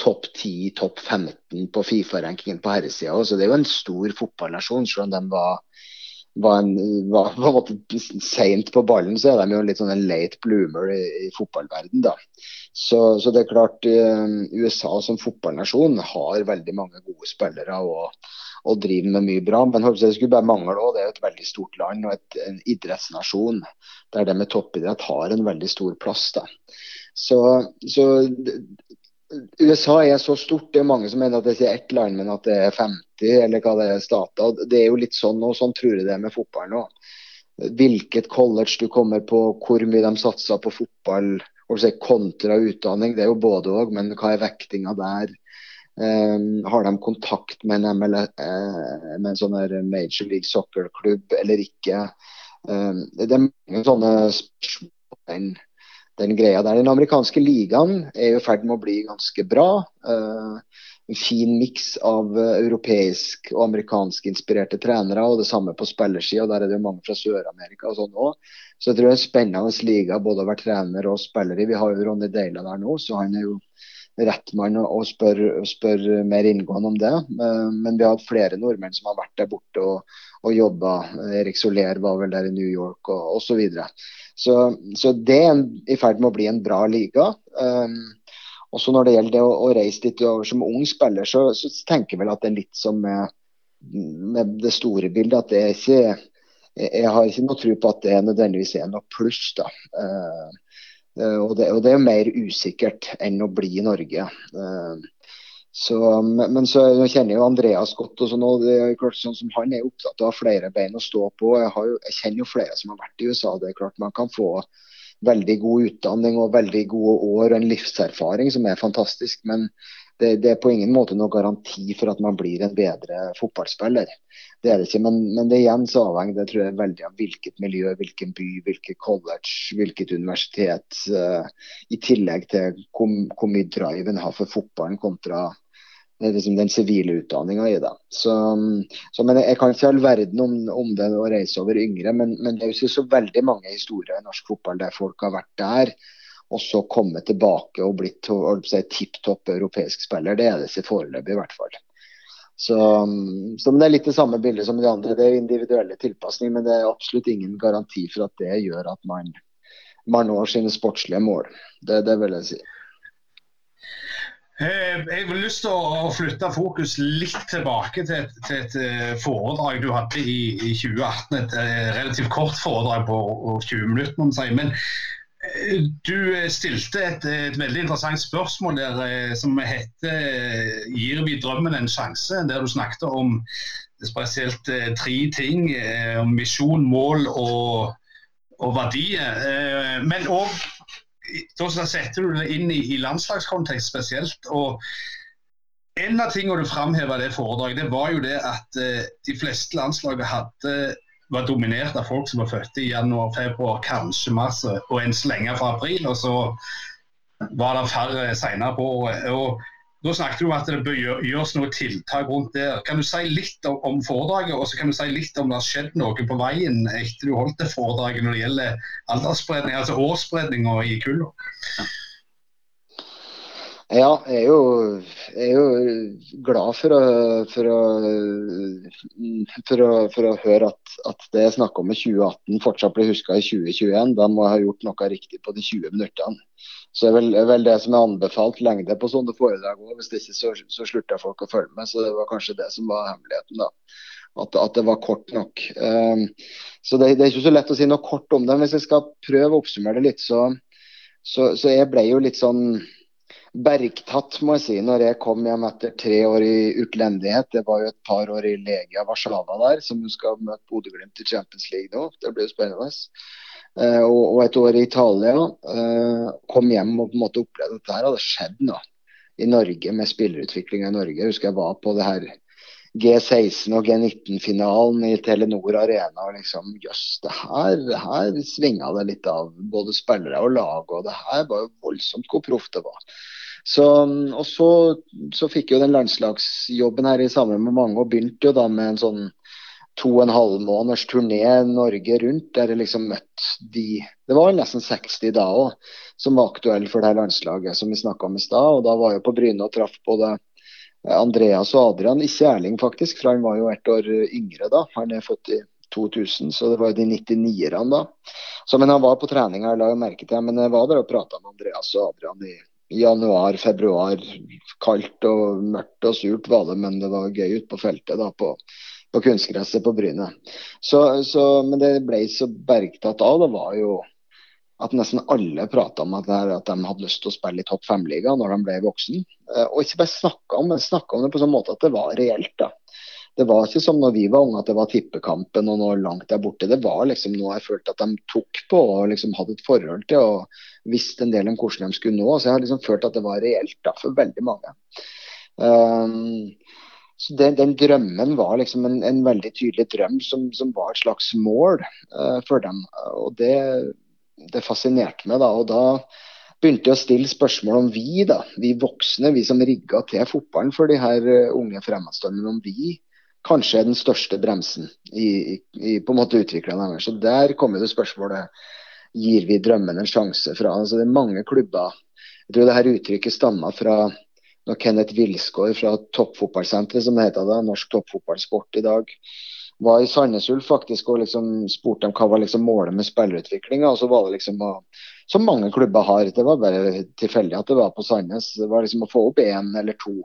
F: topp 10, topp 15 på Fifa-rankingen på herresida. Så det er jo en stor fotballnasjon, selv om de var var, en, var på en måte seint på ballen, så er de jo litt sånn en late bloomer i, i fotballverden da. Så, så, det er klart uh, USA som fotballnasjon har veldig mange gode spillere og, og driver med mye bra. Men det skulle bare mangle òg. Det er et veldig stort land og et, en idrettsnasjon der det med toppidrett har en veldig stor plass. da. Så, så USA er så stort. Det er mange som mener at det ikke er ett land, men at det er 50 eller hva det er stater. Det er jo litt sånn, og sånn tror jeg det er med fotball nå. Hvilket college du kommer på, hvor mye de satser på fotball si, kontra utdanning. Det er jo både òg, men hva er vektinga der? Um, har de kontakt med en, ML, uh, eh, med en sånn Major League Soccer-klubb eller ikke? Um, det er mange sånne spørsmål den greia der. Den amerikanske ligaen er i ferd med å bli ganske bra. Uh, fin miks av uh, europeisk og amerikansk inspirerte trenere, og det samme på spillersida. Der er det jo mange fra Sør-Amerika og sånn òg. Så jeg tror det er en spennende liga både å være trener og spiller i. Vi har jo Ronny Deila der nå, så han er jo rett mann å spørre spør mer inngående om det. Uh, men vi har hatt flere nordmenn som har vært der borte og, og jobba. Erik Soler var vel der i New York og osv. Så, videre. Så, så det er i ferd med å bli en bra liga. Um, også når det gjelder det å, å reise dit over som ung spiller, så, så, tenker jeg vel at det er litt som med, med det store bildet. at det er ikke jeg har ikke noe tro på at det nødvendigvis er noe pluss. da. Uh, og, det, og, det, er mer usikkert enn å bli i Norge. Uh, så, men så jeg kjenner jo Andreas godt. og sånn, og det er klart sånn som Han er opptatt av flere bein å stå på. Jeg, jo, jeg, kjenner jo flere som har vært i USA. det er klart Man kan få veldig god utdanning og veldig gode år og en livserfaring som er fantastisk. Men det, det, er på ingen måte noen garanti for at man blir en bedre fotballspiller. Det er det ikke, men, men det igjen så avhenger det tror jeg veldig av hvilket miljø, hvilken by, hvilket college, hvilket universitet. Uh, I tillegg til hvor, hvor mye drive en har for fotballen kontra liksom den sivile utdanninga i det. Så, så, men Jeg kan ikke all verden om, om, det å reise over yngre, men, men, det er jo så veldig mange historier i norsk fotball der folk har vært der og så kommet tilbake og blitt si, tipp topp europeisk spiller. Det er det ikke foreløpig, i hvert fall. Så, så Det er litt det samme bildet som de andre. Det er individuelle tilpasninger, men det er absolutt ingen garanti for at det gjør at man, man når sine sportslige mål. Det, det vil jeg si.
B: Eh, jeg har lyst til å flytte fokus litt tilbake til et, til et eh, foredrag du hadde i, i, 2018. Et eh, relativt kort foredrag på 20 minutter, man si. Men du stilte et, et, veldig interessant spørsmål der som heter 'Gir vi drømmen en sjanse?' Der du snakket om spesielt tre ting. Misjon, mål og, og verdier. Men òg da setter du det inn i, i landslagskontekst spesielt. og En av tingene du framheva det foredraget, det var jo det at eh, de fleste landslagene hadde, var dominert av folk som var født i januar, februar, kanskje mars og en slenge lenge fra april. Og så var det færre senere på året. og da snakket du om at det bør gjøres noe tiltak rundt det. Kan du si litt om, om foredraget, og så kan du si litt om det har skjedd noe på veien etter du holdt det foredraget når det gjelder aldersspredning, altså årsspredninga i kulla?
F: Ja, jeg er jo, jeg er jo glad for å, for å, for å, for å høre at, at, det jeg snakka om i 2018 fortsatt blir huska i 2021. Da må jeg ha gjort noe riktig på de 20 minuttene. Så det er vel, vel, det som er anbefalt lengde på sånne foredrag òg. Hvis det ikke så, så slutter folk å følge med. Så det var kanskje det som var hemmeligheten, da. At, at det var kort nok. Um, så det, det, er ikke så lett å si noe kort om det. Men hvis jeg skal prøve å oppsummere det litt, så, så, så jeg ble jo litt sånn bergtatt, må jeg si, når jeg kom hjem etter tre år i utlendighet. Det var jo et par år i Legia Warszawa der, som skal møte Bodø-Glimt i Champions League nå. Det blir jo spennende. Uh, og, et år i Italia. Uh, kom hjem og på en måte opplevde dette her hadde skjedd noe i Norge med spillerutviklinga i Norge. Jeg husker jeg var på det her G16 og G19-finalen i Telenor Arena. og liksom, Jøss, det her, her svinga det litt av både spillere og lag. og Det her var jo voldsomt hvor proff det var. Så, og så, så fikk jo den landslagsjobben her i sammen med mange, og begynte jo da med en sånn to og en halv måneders turné Norge rundt, der jeg liksom møtte de Det var nesten 60 da òg, som var aktuelle for det her landslaget som vi snakka om i stad. Og da var jeg på Bryne og traff både Andreas og Adrian, ikke Erling faktisk, for han var jo ett år yngre da. Han er født i 2000, så det var jo de 99-erne da. Så, men han var på trening, jeg la jo merke til Men jeg var der og prata med Andreas og Adrian i januar, februar. Kaldt og mørkt og surt var det, men det var gøy ute på feltet da på, på kunstgresset på Bryne. Så, så, men det ble så bergtatt av, det var jo at nesten alle prata om at, her, at, de hadde lyst til å spille i topp fem-liga når de ble voksen. Eh, og ikke bare snakka om, men snakka om det på sånn måte at det var reelt. da. Det var ikke som når vi var unge at det var tippekampen og noe langt der borte. Det var liksom noe jeg følte at de tok på og liksom hadde et forhold til og visste en del om hvordan de skulle nå. Så jeg har liksom følt at det var reelt da, for veldig mange. Um, så den, den, drømmen var liksom en, en veldig tydelig drøm som, som, var et slags mål uh, for dem. Og det det fascinerte meg. da, og da begynte jeg å stille spørsmål om vi, da, vi voksne, vi som rigga til fotballen for de her eh, unge fremadstormene, om vi kanskje er den største bremsen i, i på en måte utviklinga deres. Så der kommer det spørsmålet gir vi drømmen en sjanse fra. Altså, det er mange klubber. Jeg tror det her uttrykket stammer fra når Kenneth Wilsgård fra Toppfotballsenteret, som det heter da, Norsk Toppfotballsport i dag, var i Sandnes Ulf faktisk og liksom spurte dem hva var liksom målet med spillerutviklinga. Og så var det liksom Som mange klubber har, det var bare tilfeldig at det var på Sandnes. Det var liksom å få opp én eller to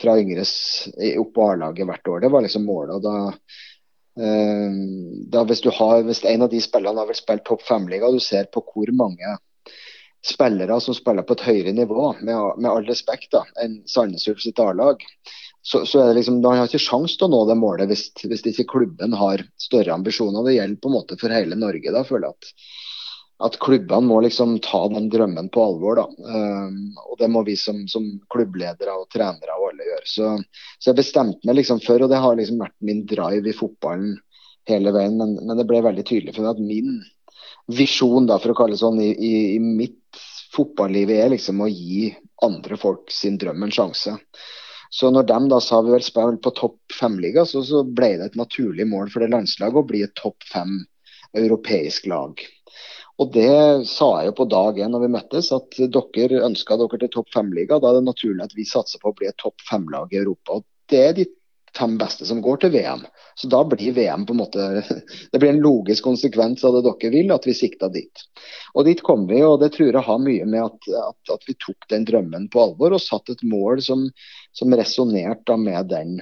F: fra yngres opp på A-laget hvert år. Det var liksom målet. og da eh, da hvis, har, hvis en av de spillerne har vel spilt topp fem-liga, du ser på hvor mange spillere som spiller på et høyere nivå, med, med all respekt, da, enn Sandnes Ulf sitt A-lag, så, så, er det liksom, Han har ikke sjanse til å nå det målet hvis, hvis ikke klubben har større ambisjoner. Det gjelder på en måte for hele Norge. da, føler jeg at, at klubbene må liksom ta den drømmen på alvor. da, um, og Det må vi som, som, klubbledere og trenere og alle gjøre. Så, så jeg bestemte meg liksom for, og det har liksom vært min drive i fotballen hele veien, men, men det ble veldig tydelig for meg at min visjon, da, for å kalle det sånn, i, i, i mitt fotballiv er liksom å gi andre folk sin drøm en sjanse. Så når de da sa vi vel spille på topp fem-liga, så, så, ble det et naturlig mål for det landslaget å bli et topp fem europeisk lag. Og det sa jeg jo på dag én når vi møttes, at dere ønska dere til topp fem-liga. Da er det naturlig at vi satser på å bli et topp fem-lag i Europa. Og det er de fem beste som går til VM. Så da blir VM på en måte Det blir en logisk konsekvens av det dere vil, at vi sikta dit. Og dit kom vi, og det tror jeg har mye med at, at, at vi tok den drømmen på alvor og satt et mål som, som resonnerte med den,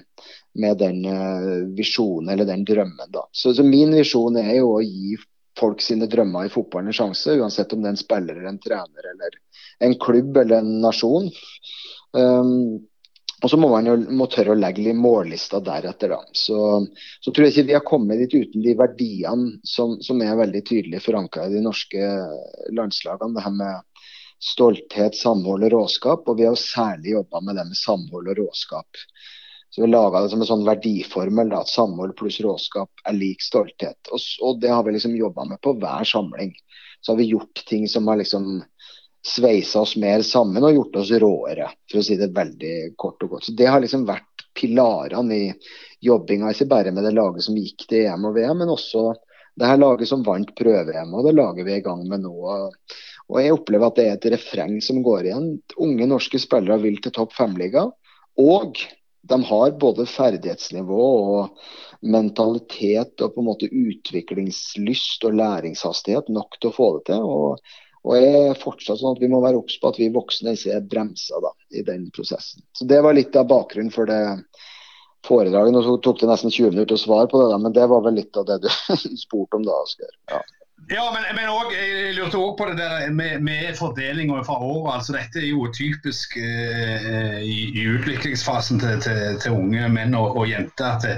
F: med den uh, visjonen eller den drømmen. da. Så, så min visjon er jo å gi folk sine drømmer i fotballen en sjanse, uansett om det er en spiller, en trener eller en klubb eller en nasjon. Um, og så må man jo må tørre å legge litt mållista deretter. da. Så, så, tror jeg ikke vi har kommet dit uten de verdiene som, som er veldig tydelig forankra i de norske landslagene. Det her med stolthet, samhold og råskap. Og vi har jo særlig jobba med det med samhold og råskap. Så Vi laga det som en sånn verdiformel. da, at Samhold pluss råskap er lik stolthet. Og, og det har vi liksom jobba med på hver samling. Så har vi gjort ting som har liksom sveisa oss mer sammen og gjort oss råere, for å si det veldig kort og godt. Så Det har liksom vært pilarene i jobbinga, ikke bare med det laget som gikk til EM og VM, men også det her laget som vant prøve-EM, og det laget vi er i gang med nå. Og Jeg opplever at det er et refreng som går igjen. Unge norske spillere vil til topp fem-liga. Og de har både ferdighetsnivå og mentalitet og på en måte utviklingslyst og læringshastighet nok til å få det til. Og og jeg er fortsatt sånn at Vi må være obs på at vi voksne ikke er bremsa da, i den prosessen. Så Det var litt av bakgrunnen for det foredraget. Nå tok det nesten 20 minutter å svare på det, da, men det var vel litt av det du spurte om da, Asgeir. Ja.
B: Ja, men, men også, jeg lurte òg på det der med, med fordelinga fra året. Altså, dette er jo typisk eh, i, i, utviklingsfasen til, til, til, unge menn og, og jenter. at det,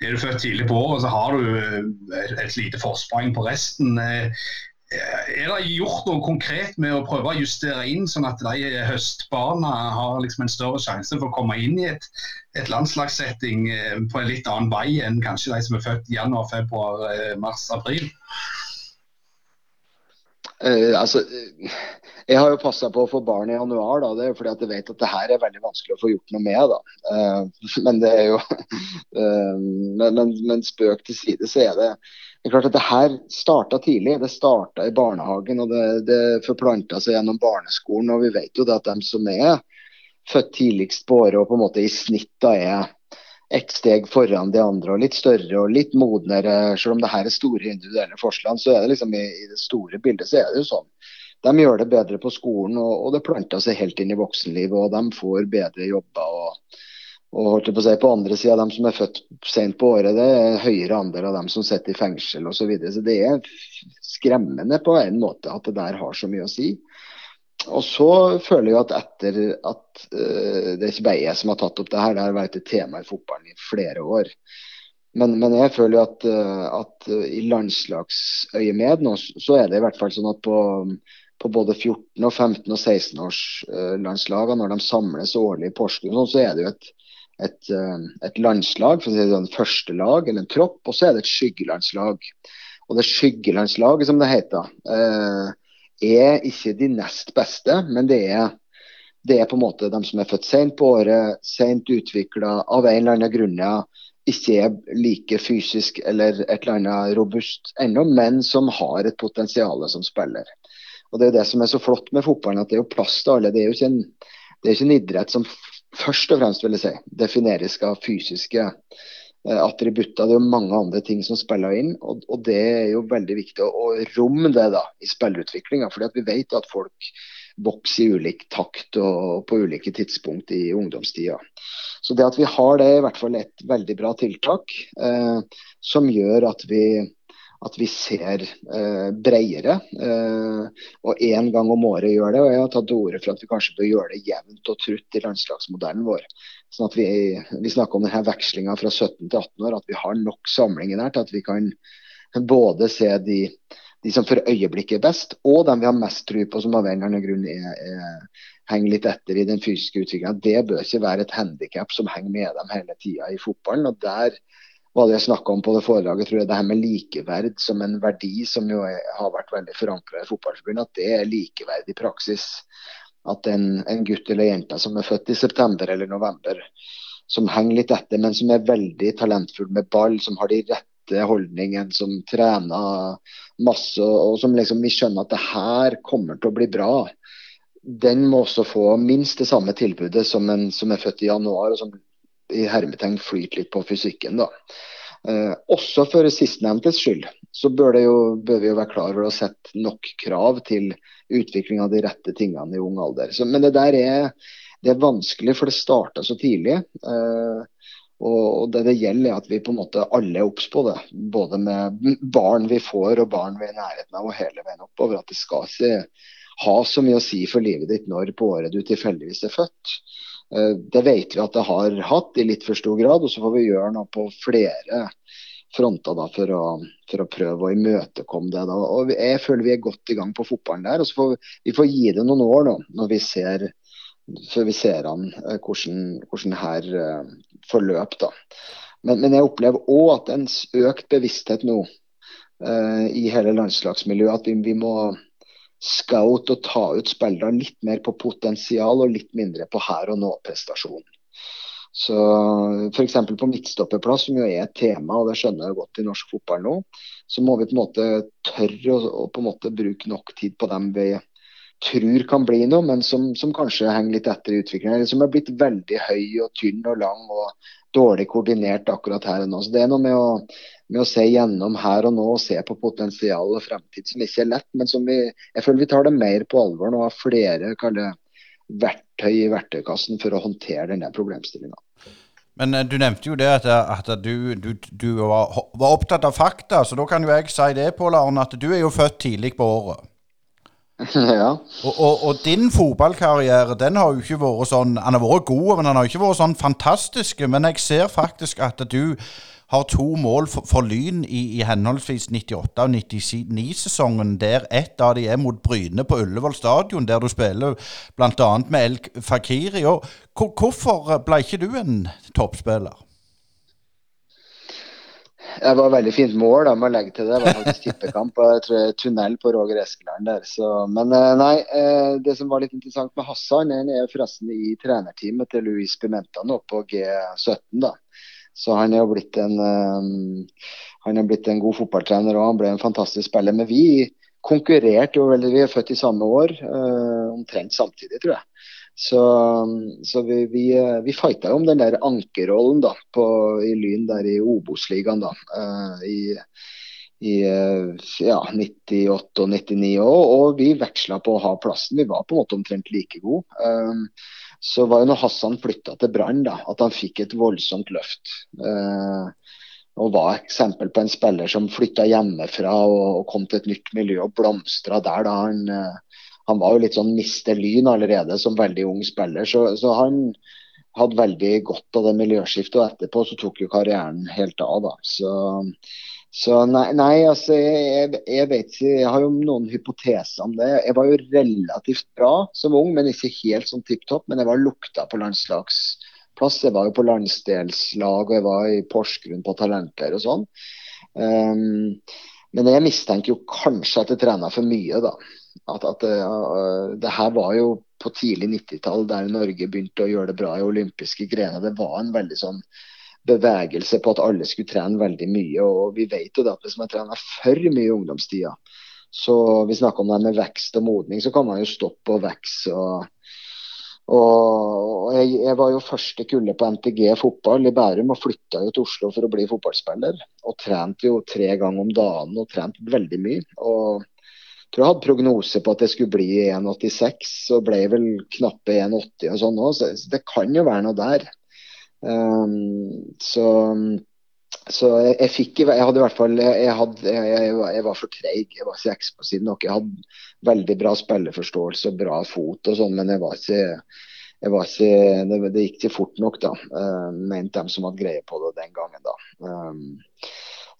B: er du født tidlig på året, så har du et, et lite forsprang på resten. Eh, er det gjort noe konkret med å prøve å justere inn, sånn at de høstbarna har liksom en større sjanse for å komme inn i et, et landslagssetting eh, på en litt annen vei enn kanskje de som er født januar, februar, eh, mars, april?
F: Uh, altså, jeg har jo passa på å få barn i januar, da, det er fordi at jeg vet at det her er veldig vanskelig å få gjort noe med. da. Uh, men det er jo uh, men, men, men, spøk til side, så er det, det er klart at det her starta tidlig. Det starta i barnehagen og det, det forplanta seg gjennom barneskolen. og Vi vet jo det at de som er født tidligst på året og på en måte i snitt da er ett steg foran de andre og litt større og litt modnere. Selv om det her er store individuelle forskjeller, så er det liksom i, i, det store bildet så er det jo sånn. De gjør det bedre på skolen, og, og det planter seg helt inn i voksenlivet. Og de får bedre jobber. og, og holdt på å si, på andre sida, de som er født sent på året, det er høyere andel av dem som sitter i fengsel osv. Så, videre. så det er skremmende på en måte at det der har så mye å si. Og så føler jeg at etter at uh, Det er ikke bare jeg som har tatt opp det her, det har vært et tema i fotballen i flere år. Men, men jeg føler at, uh, at uh, i landslagsøyemed nå, så er det i hvert fall sånn at på, på både 14-, og 15- og 16-årslagene, når de samles årlig i Porsgrunn, så er det jo et, et, et landslag, for å si det sånn, første lag, eller en tropp, og så er det et skyggelandslag. Og det skyggelandslaget, som det heter, eh, er ikke de nest beste, men det er, det er på en måte de som er født sent på året, sent utvikla av en eller annen grunn ikke er like fysisk eller et eller annet robust ennå, men som har et potensial som spiller. Og Det er det som er så flott med fotballen, at det er jo plass til alle. Det er jo ikke en, det er ikke en idrett som først og fremst vil jeg si, defineres av fysiske Eh, attributter. Det er jo mange andre ting som spiller inn, og, og det er jo veldig viktig å, romme det da i spillerutviklinga. fordi vi vet at folk vokser i ulik takt og på ulike tidspunkt i ungdomstida. Så det at vi har det, er i hvert fall et veldig bra tiltak eh, som gjør at vi at vi ser eh, bredere. Eh, og én gang om året gjør det. Og jeg har tatt til orde for at vi kanskje bør gjøre det jevnt og trutt i landslagsmodellen vår. Sånn at vi, vi snakker om denne vekslinga fra 17 til 18 år, at vi har nok samlinger der til at vi kan både se de, de som for øyeblikket er best, og dem vi har mest tro på som av en eller annen grunn er, er, henger litt etter i den fysiske utviklinga. Det bør ikke være et handikap som henger med dem hele tida i fotballen. og der hva det jeg snakka om på det foredraget, tror jeg det her med likeverd som en verdi, som jo har vært veldig forankra i Fotballforbundet, at det er likeverd i praksis. At en, en, gutt eller jente som er født i september eller november, som henger litt etter, men som er veldig talentfull med ball, som har de rette holdningene, som trener masse, og som liksom vi skjønner at det her kommer til å bli bra den må også få minst det samme tilbudet som en som er født i januar, og som i hermetegn flyter litt på fysikken. da. Eh, også for sistnevntes skyld så bør, jo, bør, vi jo være klar over å sette nok krav til utvikling av de rette tingene i ung alder. Så, men det der er, det er, vanskelig, for det starta så tidlig. Eh, og det det gjelder er at vi på en måte alle er obs på det. Både med barn vi får og barn vi er i nærheten av og hele veien oppover. At det skal ikke ha så mye å si for livet ditt når på året du tilfeldigvis er født. Eh, det vet vi at det har hatt i litt for stor grad, og så får vi gjøre noe på flere fronter da, for, å, for å prøve å imøtekomme det. Da. Og Jeg føler vi er godt i gang på fotballen der. og så får Vi, vi får gi det noen år nå, når vi ser, før vi ser an eh, hvordan, hvordan her uh, forløp. da. Men, men, jeg opplever òg at en økt bevissthet nå uh, i hele landslagsmiljøet. At vi, vi må scout og ta ut spillere litt mer på potensial og litt mindre på her og nå-prestasjon. Så F.eks. på midtstopperplass, som jo er et tema, og det skjønner jeg godt i norsk fotball nå, så må vi på en måte tørre å, å på en måte bruke nok tid på dem vi tror kan bli noe, men som, som kanskje henger litt etter i utviklingen. Eller som er blitt veldig høy og tynn og lang og dårlig koordinert akkurat her og nå. Så Det er noe med å med å se gjennom her og nå og se på potensial og fremtid som ikke er lett, men som vi, jeg føler vi tar det mer på alvor nå. Har flere kalle, verktøy i verktøykassen for å håndtere denne problemstillinga.
A: Men eh, du nevnte jo det at, at du, du, du var, var opptatt av fakta, så da kan jo jeg si det, Pål Arne, at du er jo født tidlig på året.
F: ja.
A: Og, og, og din fotballkarriere den har jo ikke vært sånn Han har vært god, men han har ikke vært sånn fantastisk. Men jeg ser faktisk at du har to mål for, for Lyn i, i, henholdsvis 98- og 99-sesongen, der ett av de er mot Bryne på Ullevål stadion, der du spiller bl.a. med El Fakiri. Og hvorfor ble ikke du en toppspiller?
F: Det var et veldig fint mål da, å legge til det. Det var faktisk tippekamp og jeg tror tunnel på Roger Eskeland der. Så, men eh, nei, eh, det som var litt interessant med Hassan, han er forresten i trenerteamet til Luis Pimenta nå på G17. da. Så han er jo blitt en, um, han er blitt en god fotballtrener og han ble en fantastisk spiller. Men vi konkurrerte jo veldig, vi er født i samme år, omtrent samtidig, tror jeg. Så, så vi, vi, vi fighta om den der ankerrollen da, på, i Lyn der i Obos-ligaen. da, uh, i, i ja, 98 og 99 år, og vi veksla på å ha plassen. Vi var på en måte omtrent like gode. Um, så var jo når Hassan flytta til Brann at han fikk et voldsomt løft. Uh, og var eksempel på en spiller som flytta hjemmefra og, og, kom til et nytt miljø og blomstra der. da han, eh, han var jo litt sånn mister lyn allerede som veldig ung spiller, så, så han hadde veldig godt av det miljøskiftet. Og etterpå så tok jo karrieren helt av. da. Så så nei, nei altså jeg, jeg, vet ikke. Jeg har jo noen hypoteser om det. Jeg var jo relativt bra som ung, men ikke helt sånn tipp topp. Men jeg var lukta på landslagsplass. Jeg var jo på landsdelslag og jeg var i Porsgrunn på talenter og sånn. Um, men jeg mistenker jo kanskje at jeg trena for mye, da. At, at uh, det her var jo på tidlig 90-tall, der Norge begynte å gjøre det bra i olympiske grener. Det var en veldig sånn bevegelse på at alle skulle trene veldig mye. og Vi vet jo det at hvis man trener for mye i ungdomstida, så vi snakker om det med vekst og modning, så kan man jo stoppe og vokse. og og jeg, jeg, var jo første kullet på NTG fotball i Bærum og flytta jo til Oslo for å bli fotballspiller. Og trente jo tre ganger om dagen og trente veldig mye. Og tror jeg hadde prognose på at det skulle bli 1,86 og ble vel knappe 1,80 og sånn òg. Så det kan jo være noe der. Um, så så jeg, jeg, fikk Jeg hadde i hvert fall Jeg, hadde, jeg, jeg var for treig. Jeg var ikke eksplosiv nok. Jeg hadde veldig bra spilleforståelse og bra fot og sånn, men jeg var ikke ikke, det, det, gikk ikke fort nok, da. Uh, mente de som hadde greie på det den gangen, da. Um,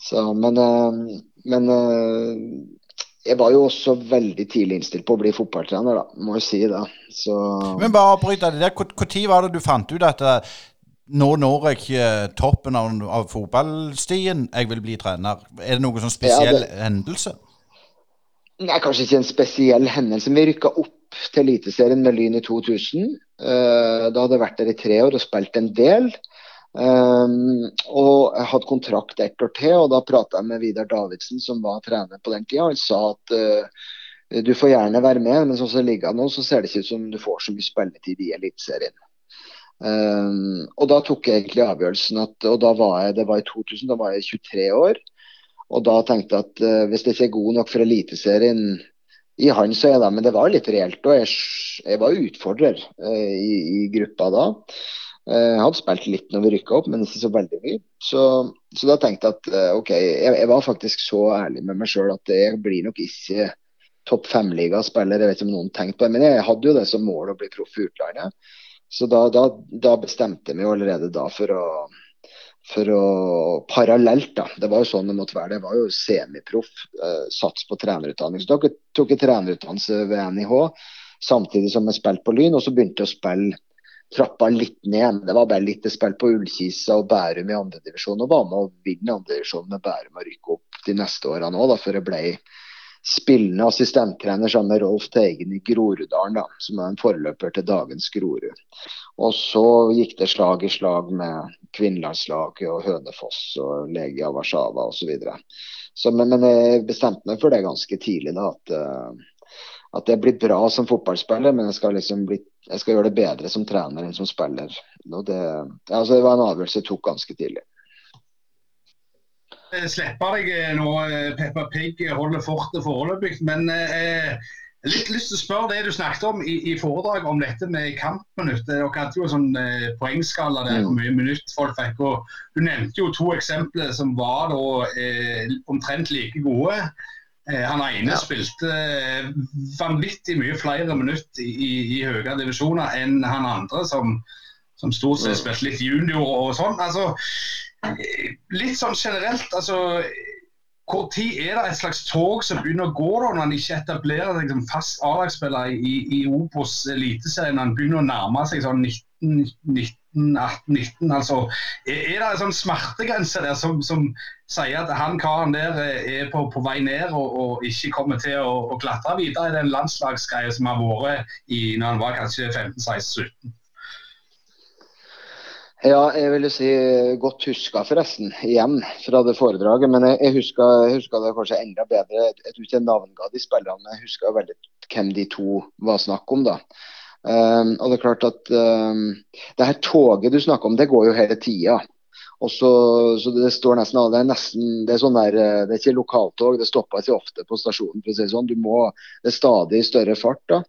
F: så, men, uh, men jeg var jo også veldig tidlig innstilt på å bli fotballtrener, da. Må jo si det. Så...
A: Men bare avbryt det der. Når var det du fant ut at nå når jeg ikke toppen av, av, fotballstien, jeg vil bli trener. Er det noen sånn spesiell ja, det... hendelse?
F: Nei, kanskje ikke en spesiell hendelse. Vi rykka opp til Eliteserien med Lyn i 2000. Uh, eh, da hadde jeg vært der i tre år og spilt en del. Um, og jeg hadde kontrakt ett år til, og da prata jeg med Vidar Davidsen, som var trener på den tida. Han sa at uh, du får gjerne være med, men sånn som det ligger nå, så ser det ikke ut som du får så mye spilletid i Eliteserien. Um, og da tok jeg egentlig avgjørelsen at og da var jeg, Det var i 2000, da var jeg 23 år. Og da tenkte jeg at uh, hvis jeg ikke er god nok for Eliteserien i han, så er det. Men det var litt reelt. Og jeg, jeg var utfordrer uh, i, i, gruppa da. Uh, jeg hadde spilt litt når vi rykka opp, men ikke så veldig mye. Så, så da tenkte jeg at OK, jeg, jeg, var faktisk så ærlig med meg sjøl at jeg blir nok ikke topp fem-ligaspiller. Jeg vet ikke om noen tenkte på det, men jeg hadde jo det som mål å bli proff i utlandet. Så da, da, da bestemte vi allerede da for å, for å Parallelt, da. Det var jo sånn det måtte være. Det var jo semiproff. Eh, sats på trenerutdanning. Så da tok jeg trenerutdannelse ved NIH samtidig som jeg spilte på Lyn. Og så begynte jeg å spille trappa litt ned. Det var bare litt spill på Ullkisa og Bærum i andredivisjon. Og var med å vinne andredivisjonen med Bærum og rykke opp de neste årene da, for jeg ble spillende assistenttrener sammen med Rolf Teigen i Groruddalen, da, som er en forløper til dagens Grorud. Og så gikk det slag i slag med kvinnelandslaget og Hønefoss og Legia Warszawa osv. Men, men jeg bestemte meg for det ganske tidlig, da, at, uh, at jeg blir bra som fotballspiller, men jeg skal, liksom bli, jeg skal gjøre det bedre som trener enn som spiller. Det, altså, det var en avgjørelse jeg tok ganske tidlig.
B: Slipper slippe deg eh, nå. Eh, Peppa Pig holder fortet foreløpig. Men eh, litt lyst til å spørre det du snakket om i, i foredraget om dette med kampminutt. Dere hadde jo en sånn eh, poengskala der hvor mye minutt folk fikk. og Du nevnte jo to eksempler som var da eh, omtrent like gode. Eh, han ene spilte eh, vanvittig mye flere minutter i, i, høyere divisjoner enn han andre, som, som stort sett spilte litt junior og sånn. Altså, eh, litt sånn generelt, altså tid er det et slags tog som begynner å gå da, når han ikke etablerer seg som fast A-lagsspiller i, i Obos eliteserie, når han begynner å nærme seg sånn 19-18-19? altså, er, er, det en sånn smertegrense der som, som sier at han karen der er på, på vei ned og, og, ikke kommer til å, å klatre videre i den landslagsgreia som har vært i, når han var kanskje 15-16-17?
F: Ja, jeg vil si godt huska, forresten. Igjen fra det foredraget. Men jeg, jeg huska det kanskje enda bedre. Jeg tror ikke jeg navnga de spillerne, men jeg huska veldig hvem de to var snakk om. da. Um, og det er klart at um, det her toget du snakker om, det går jo hele tida. Og så, så det står nesten Det er nesten, det er sånn der, det er ikke lokaltog, det stopper ikke ofte på stasjonen. for å si Det sånn. Du må, det er stadig større fart. da.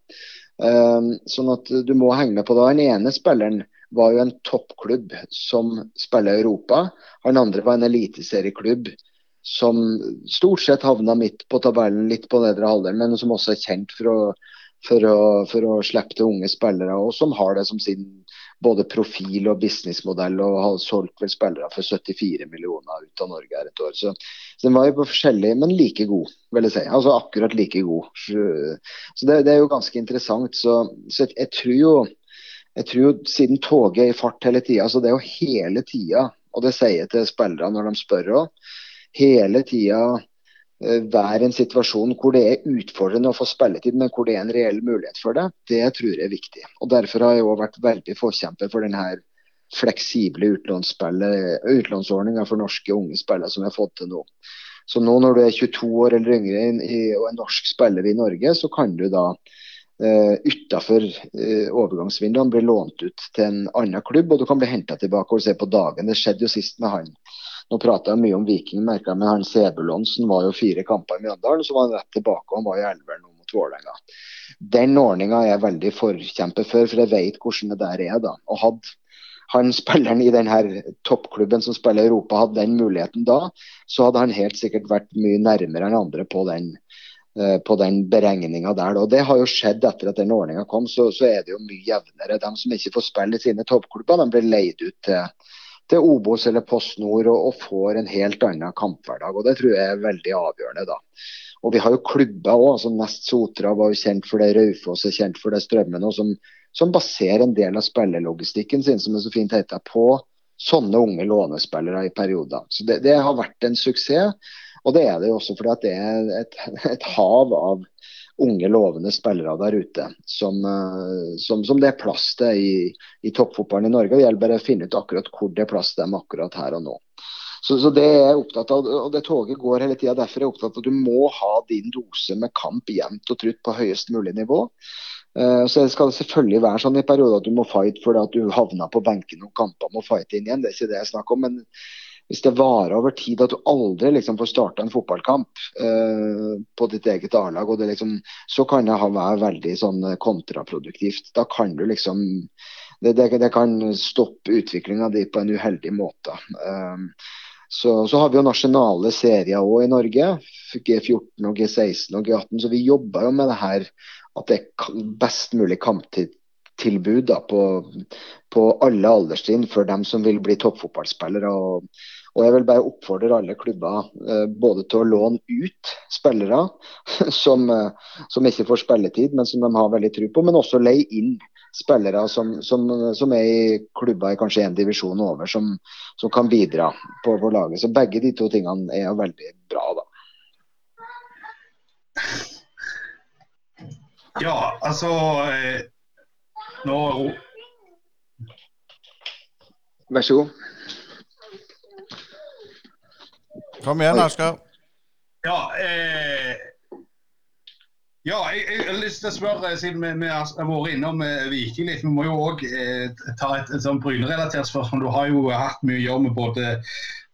F: Um, sånn at du må henge med på det. Den ene spilleren var jo en toppklubb som spiller Europa. Han andre var en eliteserieklubb som stort sett havna midt på tabellen, litt på nedre halvdel, men som også er kjent for å, for å, for å slippe til unge spillere, og som har det som sin både profil og businessmodell, og har solgt vel spillere for 74 millioner ut av Norge her et år. Så, så den var jo på forskjellig, men like god, vil jeg si. Altså akkurat like god. Så det, det er jo ganske interessant. Så, så jeg, jeg tror jo jeg tror siden toget er i fart hele tida, så det er jo hele tida, og det sier jeg til spillerne når de spør òg, hele tida være en situasjon hvor det er utfordrende å få spilletid, men hvor det er en reell mulighet for det, det tror jeg er viktig. Og Derfor har jeg òg vært veldig forkjemper for denne fleksible utlånsordninga for norske unge spillere som vi har fått til nå. Så nå når du er 22 år eller yngre og er norsk spiller i Norge, så kan du da uh, utafor uh, overgangsvinduene bli lånt ut til en annen klubb, og du kan bli henta tilbake og se på dagen. Det skjedde jo sist med han. Nå prater jeg mye om Viking, merka men han Sebulonsen var jo fire kamper i Mjøndalen, så var han rett tilbake, og han var i elveren mot Vålerenga. Den ordninga er jeg veldig forkjemper for, for jeg vet hvordan det der er. da. Og hadde han spilleren i denne toppklubben som spiller i Europa, hadde den muligheten da, så hadde han helt sikkert vært mye nærmere enn andre på den Eh, på den beregninga der. Og Det har jo skjedd etter at den ordninga kom, så, så, er det jo mye jevnere. De som ikke får spille i sine toppklubber, de blir leid ut til, til Obos eller Post Nord og, og, får en helt annen kamphverdag. og Det tror jeg er veldig avgjørende. da. Og Vi har jo klubber òg. Altså Nest Sotra var jo kjent for det, Raufoss er kjent for det, Strømmen. òg. som, som baserer en del av spillelogistikken sin, som er så fint heter, på sånne unge lånespillere i perioder. Så det, det har vært en suksess. Og det er det jo også fordi at det er et, et hav av unge, lovende spillere der ute som, eh, som, som det er plass til i, i toppfotballen i Norge. Det gjelder bare å finne ut akkurat hvor det er plass til dem akkurat her og nå. Så, så, det er jeg opptatt av, og det toget går hele tida. Derfor er jeg opptatt av at du må ha din dose med kamp jevnt og trutt på høyest mulig nivå. Uh, så det skal selvfølgelig være sånn i perioder at du må fight fordi at du havner på benken og kamper må fight inn igjen. Det er ikke det jeg snakker om. men hvis det varer over tid at du aldri liksom får starta en fotballkamp eh, på ditt eget A-lag, liksom, så kan det være veldig sånn kontraproduktivt. Da kan du liksom Det, det, det kan stoppe utviklinga di på en uheldig måte. Eh, så, så, har vi jo nasjonale serier òg i Norge. G14 og G16 og G18. Så vi jobber jo med det her at det er best mulig kamptilbud på, på alle alderstrinn for dem som vil bli toppfotballspillere. Og, og jeg vil bare oppfordre alle klubber eh, både til å låne ut spillere som, eh, som, ikke får spilletid, men som de har veldig tro på, men også leie inn spillere som, som, som, er i klubber i kanskje en divisjon over, som, som kan bidra på, på, laget. Så begge de to tingene er veldig bra. da.
B: Ja, altså eh, Nå
F: Vær så god.
A: Kom igjen, Asker.
B: Ja, eh, ja jeg, jeg, har lyst til å spørre, siden vi, vi har vært innom eh, Viking litt, vi må jo òg eh, ta et, et sånn Bryne-relatert spørsmål. Du har jo hatt mye å gjøre med både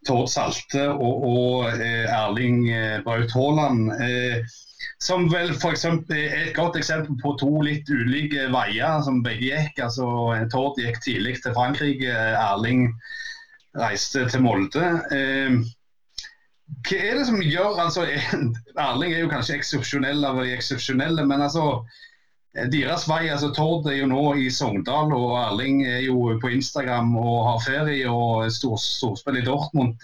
B: Tord Salte og, og eh, Erling eh, Braut Haaland. Eh, som vel for eksempel, er et godt eksempel på to litt ulike veier som begge gikk. altså Tord gikk tidlig til Frankrike, Erling reiste til Molde. Eh, hva er det som gjør altså, Erling er jo kanskje eksepsjonell av de eksepsjonelle, men altså deres vei, altså Tord er jo nå i Sogndal, og Erling er jo på Instagram og har ferie og storspill i Dortmund.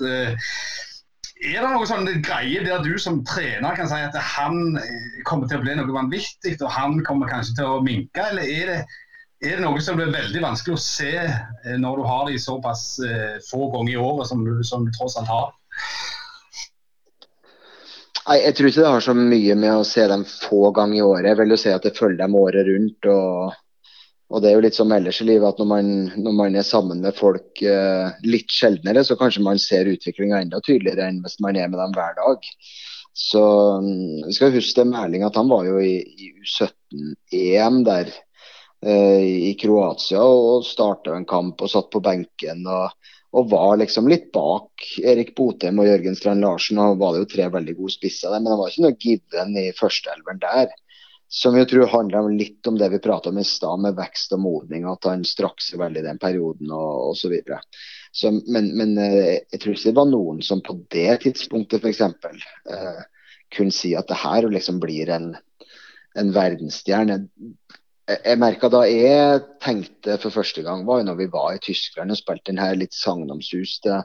B: Er det noe sånn greie der du som trener kan si at han eh, kommer til å bli noe vanvittig, og han kommer kanskje til å minke, eller er det, er det noe som blir veldig vanskelig å se eh, når du har de såpass eh, få ganger i året som du, som du tross alt har?
F: Nei, Jeg tror ikke det har så mye med å se dem få ganger i året. Jeg vil jo si at jeg følger dem året rundt. og og det er jo litt som ellers i livet at når man, når man er sammen med folk eh, litt sjeldnere, så kanskje man ser utviklinga enda tydeligere enn hvis man er med dem hver dag. Så mm, vi skal huske det med Erling at han var jo i, i U17-EM der eh, i Kroatia og starta en kamp og satt på benken. og, og var liksom litt bak Erik Botheim og Jørgen Strand Larsen. og var det jo tre veldig gode spisser der, men det var ikke noe given i førsteelveren der. Som jeg tror handler litt om det vi prata om i stad, med vekst og modning. At han strakk seg veldig i den perioden og osv. Men, men eh, jeg tror ikke det var noen som på det tidspunktet f.eks. Eh, kunne si at det her liksom blir en, en verdensstjerne. Jeg, merka da jeg tenkte for første gang, var jo når vi var i Tyskland og spilte den her litt sagnomsuste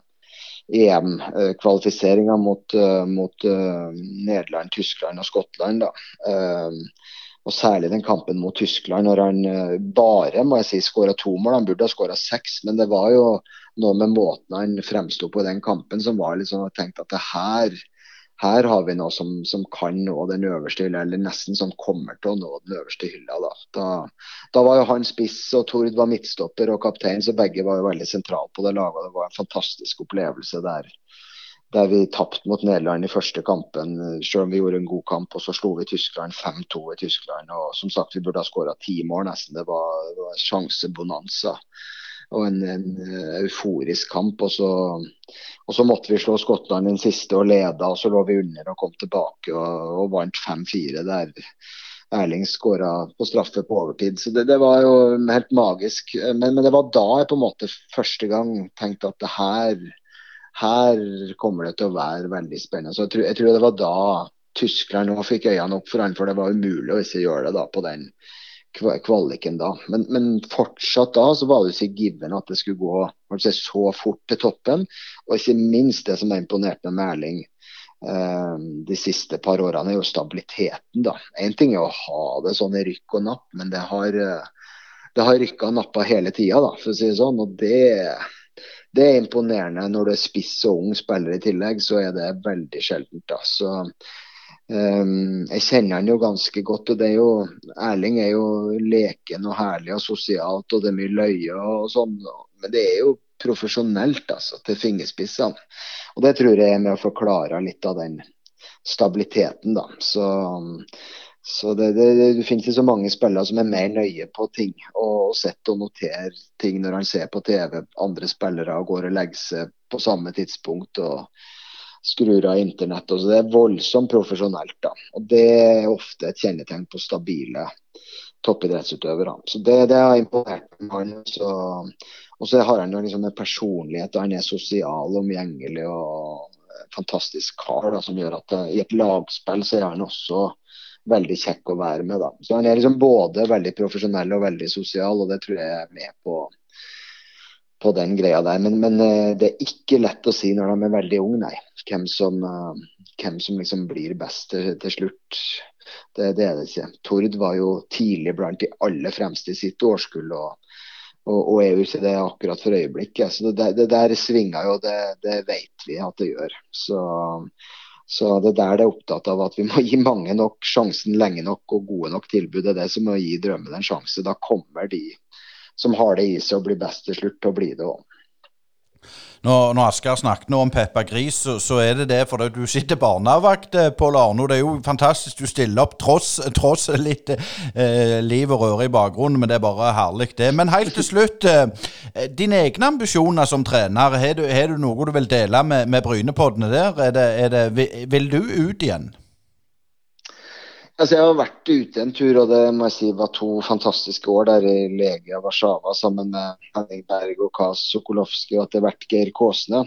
F: EM-kvalifiseringa mot, uh, mot uh, Nederland, Tyskland og Skottland. Da. Uh, og Særlig den kampen mot Tyskland, når han bare må jeg si, skåra to mål. Han burde ha skåra seks, men det var jo noe med måten han fremsto på i den kampen som var litt sånn at jeg tenkte at det her her har vi noe som, som, kan nå den øverste hylla, eller nesten som kommer til å nå den øverste hylla. Da, da, da var jo han spiss og Tord var midtstopper og kaptein, så begge var jo veldig sentrale på det laget. Det var en fantastisk opplevelse der, der vi tapte mot Nederland i første kampen, selv om vi gjorde en god kamp. Og så slo vi Tyskland 5-2 i Tyskland. og Som sagt, vi burde ha skåra ti mål nesten. Det var, det var sjansebonanza og en, en, eh, euforisk kamp. Og så, og så, måtte vi slå Skottland den siste og leda, og så lå vi under og kom tilbake og, og vant 5-4 der. Erling skåra på straffe på overtid. Så det, det var jo helt magisk. Men, men, det var da jeg på en måte første gang tenkte at det her, her kommer det til å være veldig spennende. Så jeg tror, jeg tror det var da Tyskland fikk øynene opp for han, for det var umulig å ikke gjøre det da på den kvaliken da. Men, men, fortsatt da så var det ikke given at det skulle gå si, så fort til toppen. Og ikke minst det som er imponert med Merling eh, de siste par årene, er jo stabiliteten. da. Én ting er å ha det sånn i rykk og napp, men det har, eh, det har rykka og nappa hele tida, for å si det sånn. og det det er imponerende. Når du er spiss og ung spiller i tillegg, så er det veldig sjeldent. da. Så jeg kjenner han jo ganske godt. og det er jo, Erling er jo leken og herlig og sosialt, og det er mye løye og sånn. Men det er jo profesjonelt altså, til fingerspissene. Og det tror jeg er med å forklare litt av den stabiliteten. da. Så, så det, det, det finnes så mange spillere som er mer nøye på ting og, og sitter og noterer ting når han ser på TV. Andre spillere går og legger seg på samme tidspunkt. og skrur av internett. Og så det er voldsomt profesjonelt. da. Og Det er ofte et kjennetegn på stabile toppidrettsutøvere. Så Det, det har imponert meg. Og så har han jo liksom en personlighet, og han er sosial omgjengelig og fantastisk kar da, som gjør at det, i et lagspill så er han også veldig kjekk å være med. da. Så Han er liksom både veldig profesjonell og veldig sosial, og det tror jeg er med på på den greia der. Men, men, eh, det er ikke lett å si når de er veldig unge, nei. Hvem som, uh, hvem som liksom blir best til, til slutt. Det, det, er det ikke. Tord var jo tidlig blant de aller fremste i sitt årskull. og, og, og er jo ikke det akkurat for øyeblikket. Så det, det der svinger jo, det, det vet vi at det gjør. Så, så det der det er opptatt av at vi må gi mange nok sjansen lenge nok og gode nok tilbud. Det er det som må gi drømmen en sjanse. Da kommer de som har det i seg å bli best til slutt, og bli det òg.
A: Når, når Asker snakket nå om Peppa Gris, så, så, er det det fordi du sitter barnevakt, eh, Pål Arno. Det er jo fantastisk du stiller opp tross, tross litt eh, liv og røre i bakgrunnen, men det er bare herlig, det. Men helt til slutt, eh, dine egne ambisjoner som trener, har du, du noe du vil dele med, med Brynepoddene der? Er det, er det, vil du ut igjen?
F: Altså, jeg har vært ute en tur, og det må jeg si var to fantastiske år der i Legia Warszawa sammen med Henning Berg og Kas Sokolowski og etter hvert Geir Kåsne.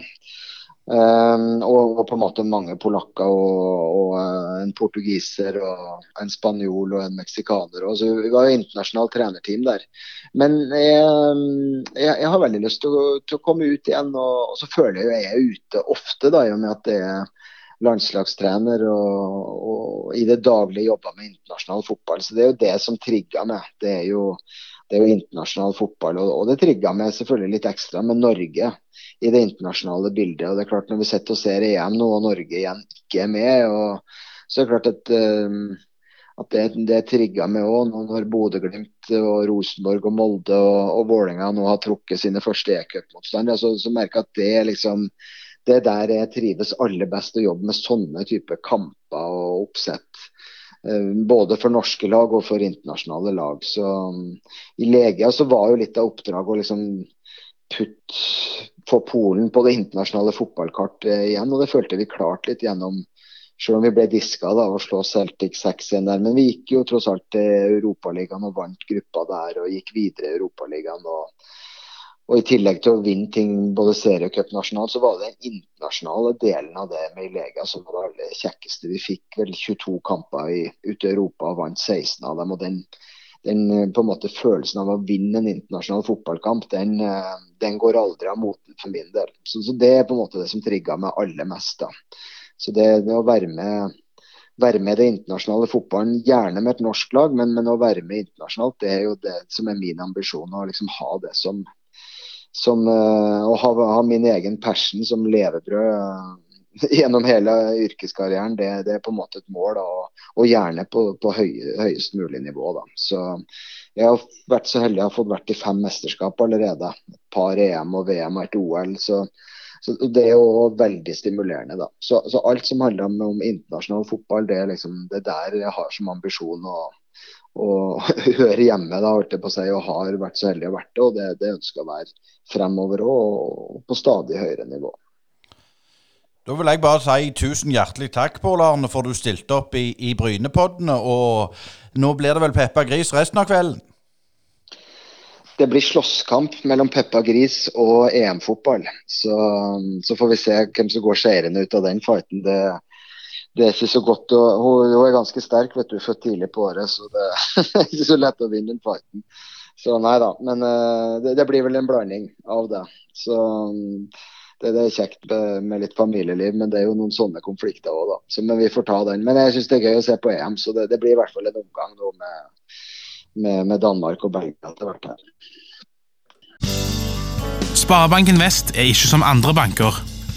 F: Um, og, og, på en måte mange polakker og, og uh, en portugiser og en spanjol og en meksikaner. Og, så vi var jo internasjonalt trenerteam der. Men jeg, jeg, jeg, har veldig lyst til å, til å komme ut igjen, og, og, så føler jeg jo jeg er ute ofte, da, i og med at det er landslagstrener og, og i det daglige jobba med internasjonal fotball. Så det er jo det som trigga meg. Det er jo, det er jo internasjonal fotball. Og, og det trigga meg selvfølgelig litt ekstra med Norge i det internasjonale bildet. Og det er klart Når vi sitter og ser EM nå og Norge igjen ikke er med, og, så er det klart at, um, at det, det trigga meg òg når Bodø-Glimt og Rosenborg og Molde og, og Vålerenga nå har trukket sine første e-cupmotstandere. Så, så merker jeg at det liksom det er der jeg trives aller best å jobbe med sånne type kamper og oppsett. Eh, både for norske lag og for internasjonale lag. Så mm, I Legia så var jo litt av oppdraget å liksom putte få Polen på det internasjonale fotballkartet igjen. Og det følte vi klart litt gjennom selv om vi ble diska da, og slå Celtic 6-1 der. Men vi gikk jo tross alt til Europaligaen og vant gruppa der og gikk videre i Europaligaen. Og, og i tillegg til å vinne ting både seriecup nasjonalt, så var det den internasjonale delen av det med Ilega som var det aller kjekkeste. Vi fikk vel 22 kamper i, ute i Europa og vant 16 av dem. og den, den på en måte følelsen av å vinne en internasjonal fotballkamp, den, den går aldri av moten for min del. Så, så, Det er på en måte det som trigga meg aller mest. da. Så det, det å være med være med i det internasjonale fotballen, gjerne med et norsk lag, men, men, å være med internasjonalt, det er jo det som er min ambisjon. Å liksom ha det som, som og å ha, ha, min egen passion som levebrød uh, gjennom hele yrkeskarrieren, det, det, er på en måte et mål. Og, og, gjerne på, på høy, høyest mulig nivå. Da. Så jeg har vært så heldig jeg har fått vært i fem mesterskap allerede. Et par EM og VM og et OL. Så, så det er jo veldig stimulerende. da. Så, så alt som handler om, om, internasjonal fotball, det er liksom det der jeg har som ambisjon. å og hører hjemme da, holdt jeg på å si, og har vært så heldig å vært det. Og det, det ønsker å være fremover òg, og på stadig høyere nivå.
A: Da vil jeg bare si tusen hjertelig takk, Pål Arne, for du stilte opp i, i Brynepoddene. Og nå blir det vel Peppa Gris resten av kvelden?
F: Det blir slåsskamp mellom Peppa Gris og EM-fotball. Så, så, får vi se hvem som går seirende ut av den fighten. Det, det er ikke så godt å hun, hun, er ganske sterk, vet du, født tidlig på året, så det er ikke så lett å vinne den fighten. Så nei da. Men uh, det, det, blir vel en blanding av det. Så um, det, det, er kjekt med, med, litt familieliv, men det er jo noen sånne konflikter òg, da. Så, men vi får ta den. Men jeg syns det er gøy å se på EM, så det, det blir i hvert fall en omgang nå med, med, med Danmark og Belgia etter hvert.
C: Sparebanken Vest er ikke som andre banker.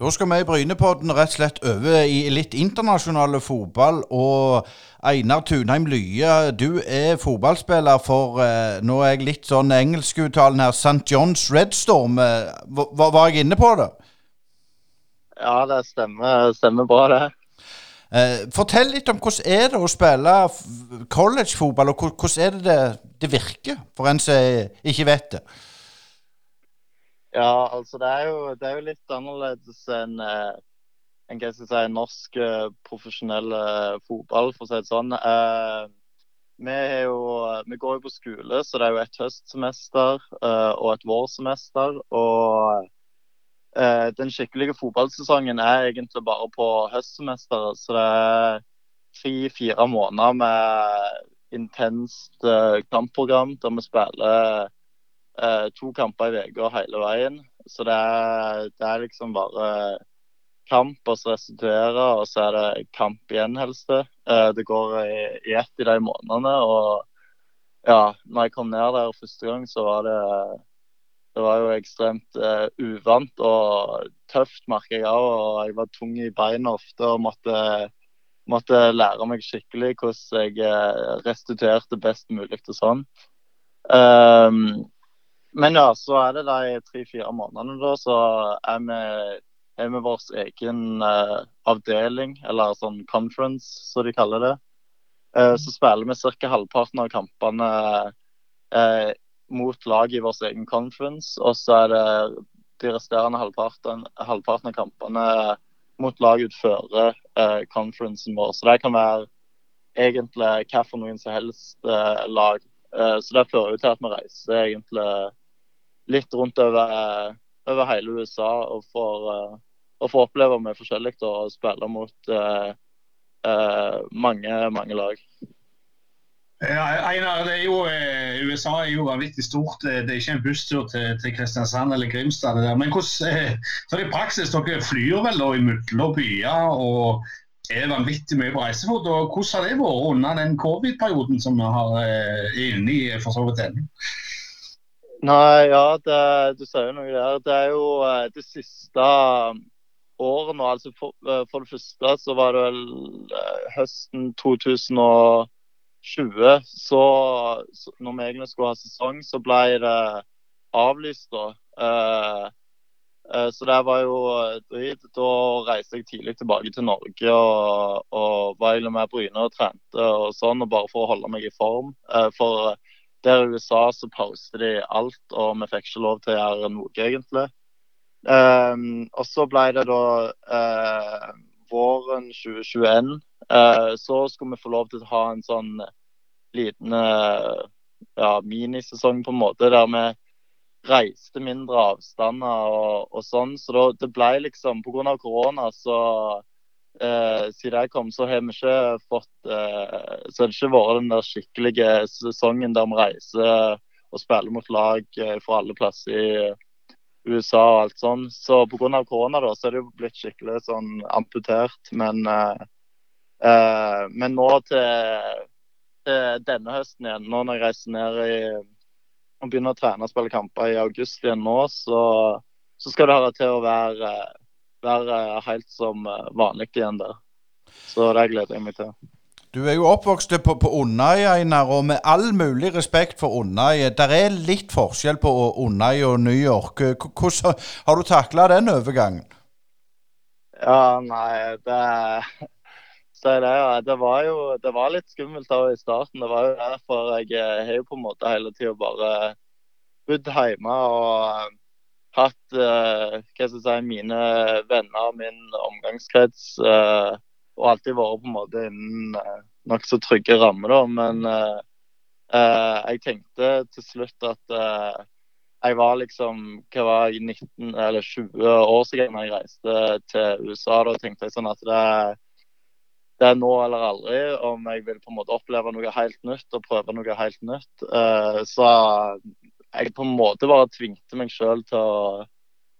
A: Da skal vi i Brynepodden rett og slett over i litt internasjonale fotball. Og Einar Tunheim Lye, du er fotballspiller for eh, Nå er jeg litt sånn engelskuttalen her. St. John's Redstorm. Storm. var, var, jeg inne på det?
G: Ja, det stemmer, stemmer bra, det.
A: Eh, fortell litt om hvordan er det å spille collegefotball, og hvordan er det det, det virker, for en som ikke vet det?
G: Ja, altså det er jo, det er jo litt annerledes enn eh, en, hva skal jeg si, norsk eh, profesjonell eh, fotball, for å si det sånn. Eh, vi, jo, vi, går jo på skole, så det er jo et høstsemester eh, og et vårsemester. Og eh, den skikkelige fotballsesongen er egentlig bare på høstsemesteret. Så det er tre-fire måneder med intenst kampprogram der vi spiller to kamper i uka hele veien. Så det er, det er, liksom bare kamp, og så restituere, og så er det kamp igjen, helst. Eh, det går i, i ett i de månedene. Og ja, når jeg kom ned der første gang, så var det det var jo ekstremt uh, uvant og tøft, merker jeg òg. Og jeg var tung i beina ofte og måtte, måtte lære meg skikkelig hvordan jeg eh, restituerte best mulig og sånn. Um, men ja, så er det de tre-fire månedene da, så er vi, er vi vår egen uh, avdeling, eller sånn conference, som de kaller det. Uh, så spiller vi ca. halvparten av kampene uh, mot lag i vår egen conference. Og så er det de resterende halvparten, halvparten av kampene mot lag utfører uh, conferencen vår. Så det kan være egentlig hva for noen som helst uh, lag. Uh, så det fører jo til at vi reiser egentlig litt rundt over, over hele USA og får, og får oppleve med forskjellig og spille mot mange, mange lag.
B: Ja, Einar, det er jo, eh, USA er jo vanvittig stort. Det er ikke en busstur til, til Kristiansand eller Grimstad. det der. Men hvordan, eh, så i praksis, dere flyr vel da imellom byer og er vanvittig mye på reisefot. og Hvordan har det vært under den covid-perioden som vi har, er inne for så vidt ennå?
G: Nei, ja, det, du sier jo noe der. Det er jo eh, det siste året nå. Altså for, for, det første så var det vel høsten 2020. så, så, når vi egentlig skulle ha sesong, så ble det avlyst da. Uh, så det var jo drit. Da reiste jeg tidlig tilbake til Norge og, og var egentlig med Bryne og trente og sånn, og bare for å holde meg i form. Uh, for der i USA så pauste de alt, og vi fikk ikke lov til å gjøre noe, egentlig. og så ble det da våren 2021 Uh, så skulle vi få lov til å ha en sånn liten uh, ja, minisesong på en måte, der vi reiste mindre avstander og, og sånn. Så da, det ble liksom Pga. korona så eh, siden jeg kom, så har vi ikke fått eh, Så har det ikke vært den der skikkelige sesongen der vi reiser og spiller mot lag eh, fra alle plasser i USA og alt sånn. Så pga. korona da, så er det jo blitt skikkelig sånn amputert. Men, eh, eh, men nå til, til, denne høsten igjen, nå når jeg reiser ned i og begynner å trene og spille kamper i august igjen nå, så, så skal det høre til å være, være helt som vanlig igjen der. Så det gleder jeg meg til.
A: Du er jo oppvokst på, på Undøy, Einar, og med all mulig respekt for Undøy. Der er litt forskjell på Undøy og New York. Hvordan har du takla den overgangen?
G: Ja, nei, det så det, det var jo det var litt skummelt da i starten. Det var jo derfor jeg eh, har jo på en måte hele tida bare bodd hjemme og hatt uh, hva skal jeg si, mine venner, min omgangskrets. Uh, og alltid vært på en måte innen uh, nokså trygge rammer. da, Men uh, jeg tenkte til slutt at jeg var liksom hva var jeg, 19 eller 20 år siden jeg reiste til USA. Da tenkte jeg sånn at det, det er nå eller aldri om jeg vil på en måte oppleve noe helt nytt og prøve noe helt nytt. så jeg på en måte bare tvingte meg sjøl til å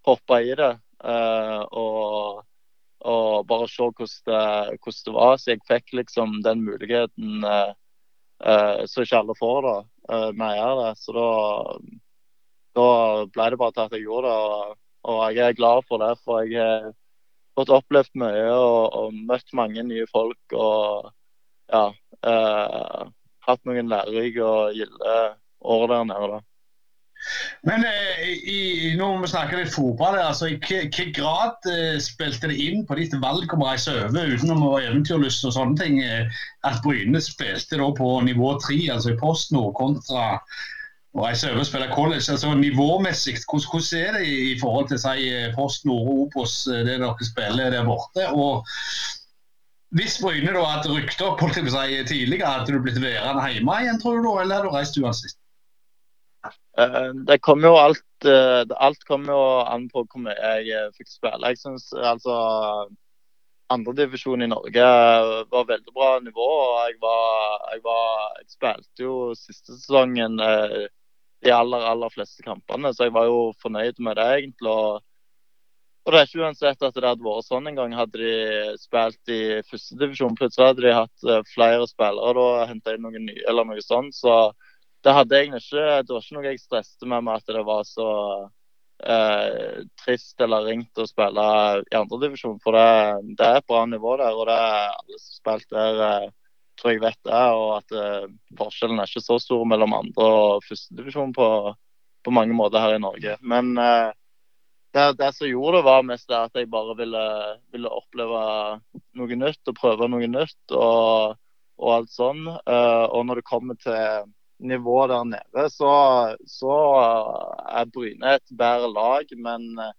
G: hoppe i det. og og bare se hvordan det, hvordan det, var. Så jeg fikk liksom den muligheten uh, uh, som ikke alle får da, uh, når jeg gjør det. Så da, da, ble det bare til at jeg gjorde det. Og, og, jeg er glad for det, for jeg har fått opplevd mye og, og, møtt mange nye folk. Og ja, hatt noen lærerike og gilde år der nede. da.
B: Men eh, i, nå må vi snakke litt fotball. altså I hvilken grad eh, spilte det inn på ditt valg om å reise over utenom å være eventyrlyst og sånne ting, eh, at Bryne spilte da på nivå tre, altså i Post kontra å reise over og spille college? altså Nivåmessig, hvordan, hvordan er det i, forhold til si, Post og Obos, eh, det dere spiller der borte? og hvis Bryne da hadde rykket opp si, tidligere, hadde du blitt værende hjemme igjen, tror du da, eller hadde du reist uansett?
G: Eh, det kommer jo alt eh, Alt kommer jo an på hvor mye jeg eh, fikk spille. Jeg syns altså andredivisjon i Norge var veldig bra nivå. og jeg, var, jeg, var, jeg spilte jo siste sesongen de aller, aller fleste kampene, så jeg var jo fornøyd med det, egentlig. og og det er ikke uansett at det hadde vært sånn en gang. Hadde de spilt i førstedivisjon, plutselig hadde de hatt flere spillere da henta inn noen nye eller noe sånt. Så det hadde egentlig ikke Det var ikke noe jeg stresset med, med at det var så eh, trist eller ringt å spille i andredivisjon. For det, det, er et bra nivå der, og det er alle som spilt der, eh, tror jeg vet det. Og at eh, forskjellen er ikke så stor mellom andre og førstedivisjon på, på mange måter her i Norge. Men eh, det, det, som gjorde det, var mest det at jeg bare ville, ville oppleve noe nytt og prøve noe nytt. og, og alt sånn. Uh, og når det kommer til nivå der nede, så, så er Bryne et bedre lag. Men eh,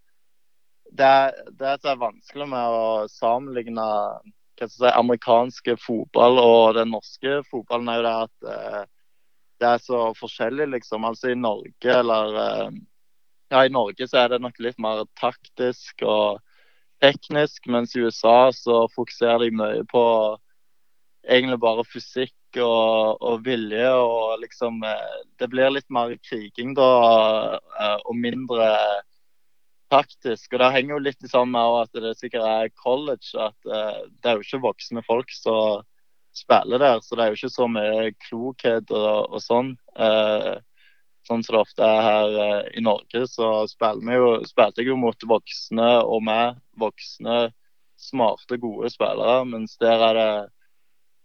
G: det, som er vanskelig med å sammenligne si, amerikanske fotball og den norske fotballen, er jo det at eh, det er så forskjellig, liksom. Altså i Norge eller eh, Ja, i Norge så er det nok litt mer taktisk og teknisk, mens i USA så fokuserer de mye på egentlig bare fysikk og, og, vilje. og liksom eh, Det blir litt mer kriging da, eh, og mindre taktisk. og Det henger jo litt sammen med at det sikkert er college. at uh, Det er jo ikke voksne folk som spiller der, så det er jo ikke så mye klokhet og, og sånn. Sånn som det ofte er her i Norge, så spilte jeg jo mot voksne og med voksne, smarte, gode spillere. Mens der er det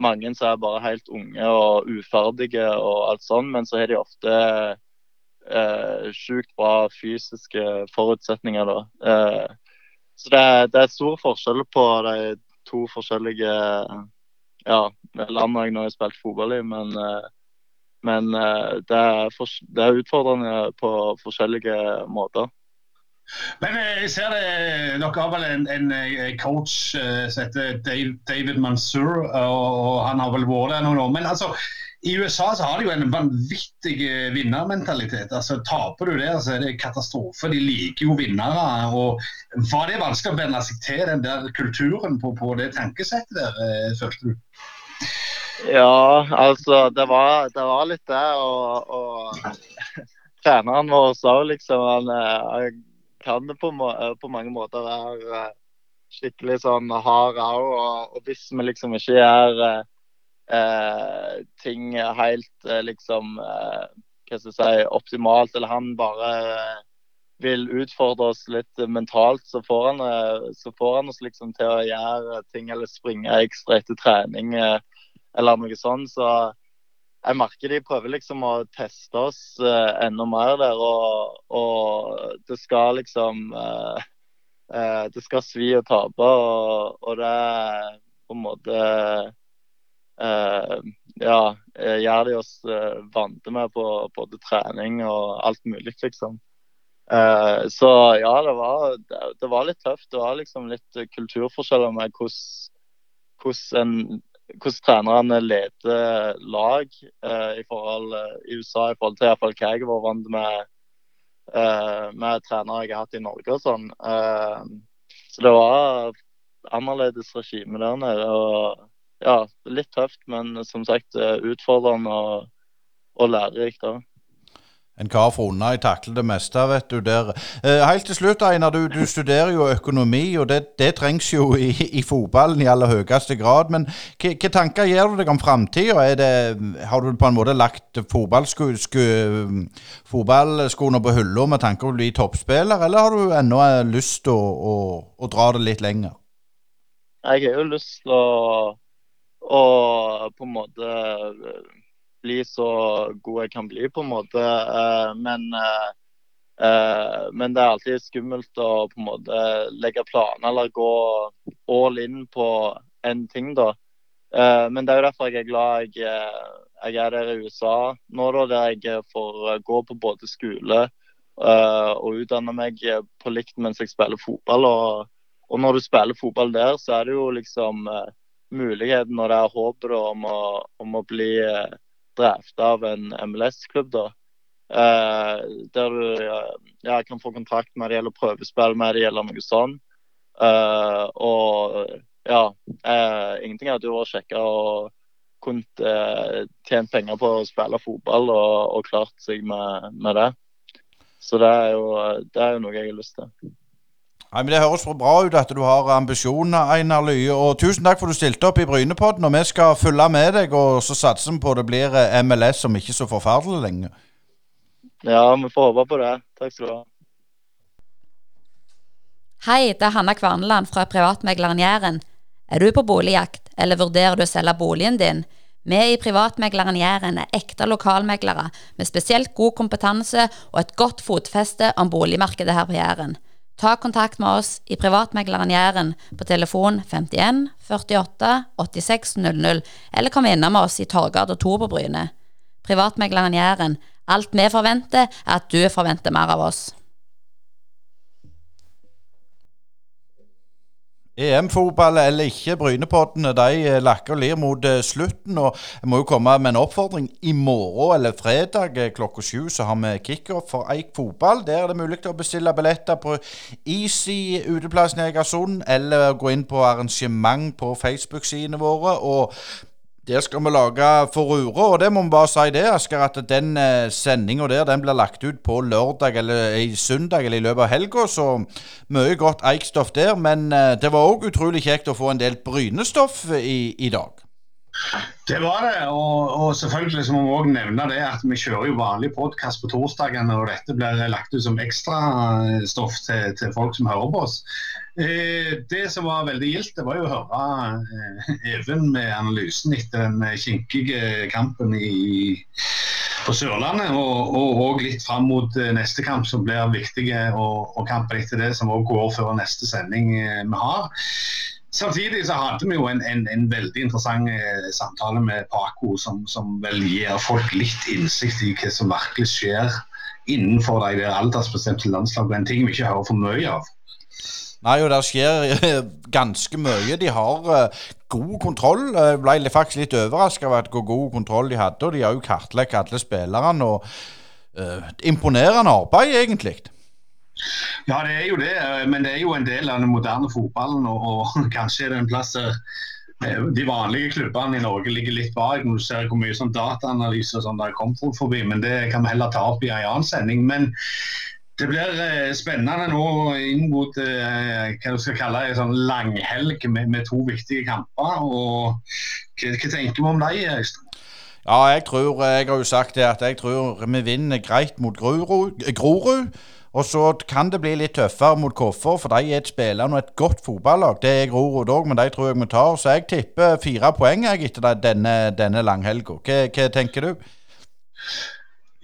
G: mange som er bare helt unge og uferdige og alt sånn, men så har de ofte eh, sjukt bra fysiske forutsetninger, da. Eh, så det det er, stor forskjell på de to forskjellige ja, landene jeg nå har spilt fotball i, men, eh, men eh, det, er for, det er utfordrende på forskjellige måter.
B: Men eh, jeg ser det, dere har vel en, en eh, coach som heter David Mansour, og, han har vel vært der noen år. Men altså, i USA så har de jo en vanvittig vinnermentalitet. altså Taper du der, så er det katastrofe. De liker jo vinnere. og Var det vanskelig å venne seg til den der kulturen på, på det tankesettet der, følte du?
G: Ja, altså det var, det var litt det. Og, og treneren vår sa liksom han kan på, eh, på mange måter være eh, skikkelig sånn hard òg. Og, og, hvis vi liksom ikke gjør eh, ting helt eh, liksom eh, hva skal jeg si, optimalt, eller han bare eh, vil utfordre oss litt mentalt, så får, han, så får han oss liksom til å gjøre ting eller springe ekstra etter trening eller noe sånt. Så jeg merker de prøver liksom å teste oss uh, enda mer der. Og, og det skal liksom uh, uh, Det skal svi å tape, og, og, det er på en måte Ja, gjør de oss vante med på både trening og alt mulig, liksom. så ja, det var, det, det var, litt tøft. Det var liksom litt kulturforskjeller med hvordan en hvordan trenerne leder lag eh, i, forhold, eh, i USA i forhold til iallfall hva jeg har vært vant med eh, med trenere jeg har hatt i Norge og sånn. Eh, så det var annerledes regime der nede. og ja, Litt tøft, men som sagt eh, utfordrende og, og lærerikt òg.
A: En kar fra unna. Jeg takler det meste, vet du. der. Eh, helt til slutt, Einar. Du, du, studerer jo økonomi, og det, det trengs jo i, i, fotballen i aller høyeste grad. Men hvilke tanker gjør du deg om framtida? Har du på en måte lagt fotballskoene på hylla med tanke på å bli toppspiller, eller har du ennå lyst til å, å, å, dra det litt lenger?
G: Jeg har jo lyst til å, å på en måte bli så god jeg kan bli, på en måte. Eh, men, eh, eh, men det er alltid skummelt å på en måte legge planer eller gå all in på en ting, da. Men det er jo derfor jeg er glad jeg, jeg er der i USA nå, da, der jeg får gå på både skole og utdanne meg på likt mens jeg spiller fotball. Og, og når du spiller fotball der, så er det jo liksom muligheten og det er håpet om, om å bli drafta av en MLS-klubb. da. Uh, der du ja, kan få kontrakt med det eller prøvespill med det eller noe sånt. Uh, og ja, uh, ingenting hadde jo vært kjekkere å kunne tjent penger på å spille fotball og, og klart seg med, med, det. Så det er, jo, det er jo noe jeg har lyst til.
A: Nei, men Det høres bra ut at du har ambisjoner, Einar Lye. Og tusen takk for at du stilte opp i Brynepodden. Og vi skal følge med deg, og så satser vi på det blir eh, MLS om ikke så forferdelig lenge.
G: Ja, vi får håpe på det. Takk skal du ha.
E: Hei, det er Hanna Kvarneland fra Privatmegleren Jæren. Er du på boligjakt, eller vurderer du å selge boligen din? Vi i Privatmegleren Jæren er ekte lokalmeglere med spesielt god kompetanse og et godt fotfeste om boligmarkedet her på Jæren. Ta kontakt med oss i Privatmegleren Jæren på telefon 51 48 86 00, eller kom innom oss i Torgata 2 på. Privatmegleren Jæren. Alt vi forventer, er at du forventer mer av oss.
A: EM-fotball eller ikke, Brynepoddene de eh, lakker og lir mot eh, slutten. og Jeg må jo komme med en oppfordring. I morgen eller fredag eh, klokka sju så har vi kickoff for Eik fotball. Der er det mulig å bestille billetter på Easy uteplassen i Egersund, eller gå inn på arrangement på Facebook-sidene våre. og der skal vi lage furore, og det må vi bare si det, Asker, at den eh, sendinga der den blir lagt ut på lørdag eller i søndag eller i løpet av helga, så mye godt Eik-stoff der. Men eh, det var òg utrolig kjekt å få en del Brynestoff i, i dag.
B: Det var det, og, og selvfølgelig så må vi også nevne det at vi kjører jo vanlig podkast på torsdagene, og dette blir lagt ut som ekstrastoff til, til folk som hører på oss. Eh, det som var veldig gildt, det var jo å høre eh, Even med analysen etter den kinkige kampen i, på Sørlandet. Og, og, litt fram mot eh, neste kamp, som blir viktig, og, og kampen etter det, som òg går før neste sending vi har. Samtidig så hadde vi jo en, en, en veldig interessant samtale med Paco, som, som, vel gir folk litt innsikt i hva som virkelig skjer innenfor de aldersbestemte landslagene. En ting vi ikke hører for mye av.
A: Nei, og det skjer ganske mye. De har uh, god kontroll. Jeg ble faktisk litt overraska over hvor god kontroll de hadde. Og de har jo kartlagt alle spillerne. og uh, Imponerende arbeid, egentlig.
B: Ja, det er jo det. Men det er jo en del av den moderne fotballen. Og, og kanskje er det en plass der de vanlige klubbene i Norge ligger litt bak når du ser hvor mye sånn dataanalyse som det der kom forbi. Men det kan vi heller ta opp i en annen sending. Men det blir eh, spennende nå inn mot eh, hva du skal kalle en sånn langhelg med, med, to viktige kamper. og Hva, hva tenker vi om dem, Øystein?
A: Ja, jeg tror, jeg har jo sagt det at jeg tror vi vinner greit mot Grorud. Og så kan det bli litt tøffere mot Koffer, for de er et spillende og et godt fotballag. Det er Grorud òg, men de tror jeg vi tar. Så jeg tipper fire poeng jeg, etter denne, denne langhelga. Hva, hva tenker du?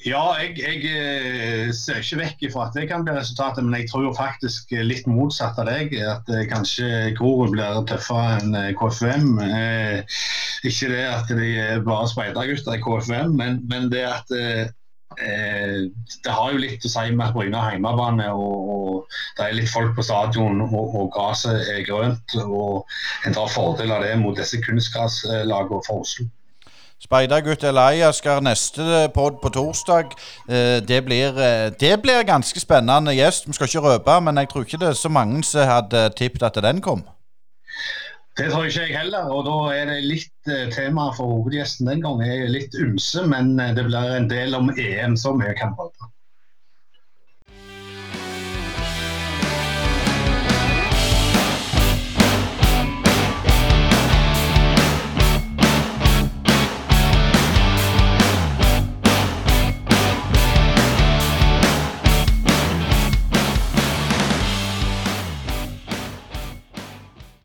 B: Ja, jeg, jeg, eh, ser ikke vekk ifra at det kan bli resultatet, men jeg tror jo faktisk litt motsatt av deg. At eh, kanskje Grorud blir tøffere enn eh, KFM. Ikke det at de er bare speidergutter i KFM, men, men, det at Det har jo litt å si med at Bryne har hjemmebane, og, og, det er litt folk på stadion, og, og gresset er grønt. og En tar fordel av det mot disse kunstgraslagene for Oslo.
A: Speidergutt Elias skal neste pod på torsdag. Eh, det blir, eh, det blir ganske spennende gjest. Vi skal ikke røpe, men jeg tror ikke det er så mange som hadde tippet at den kom.
B: Det tror ikke jeg heller, og da er det litt eh, tema for hovedgjesten den gangen. Jeg er litt ymse, men det blir en del om EM, så mye kan man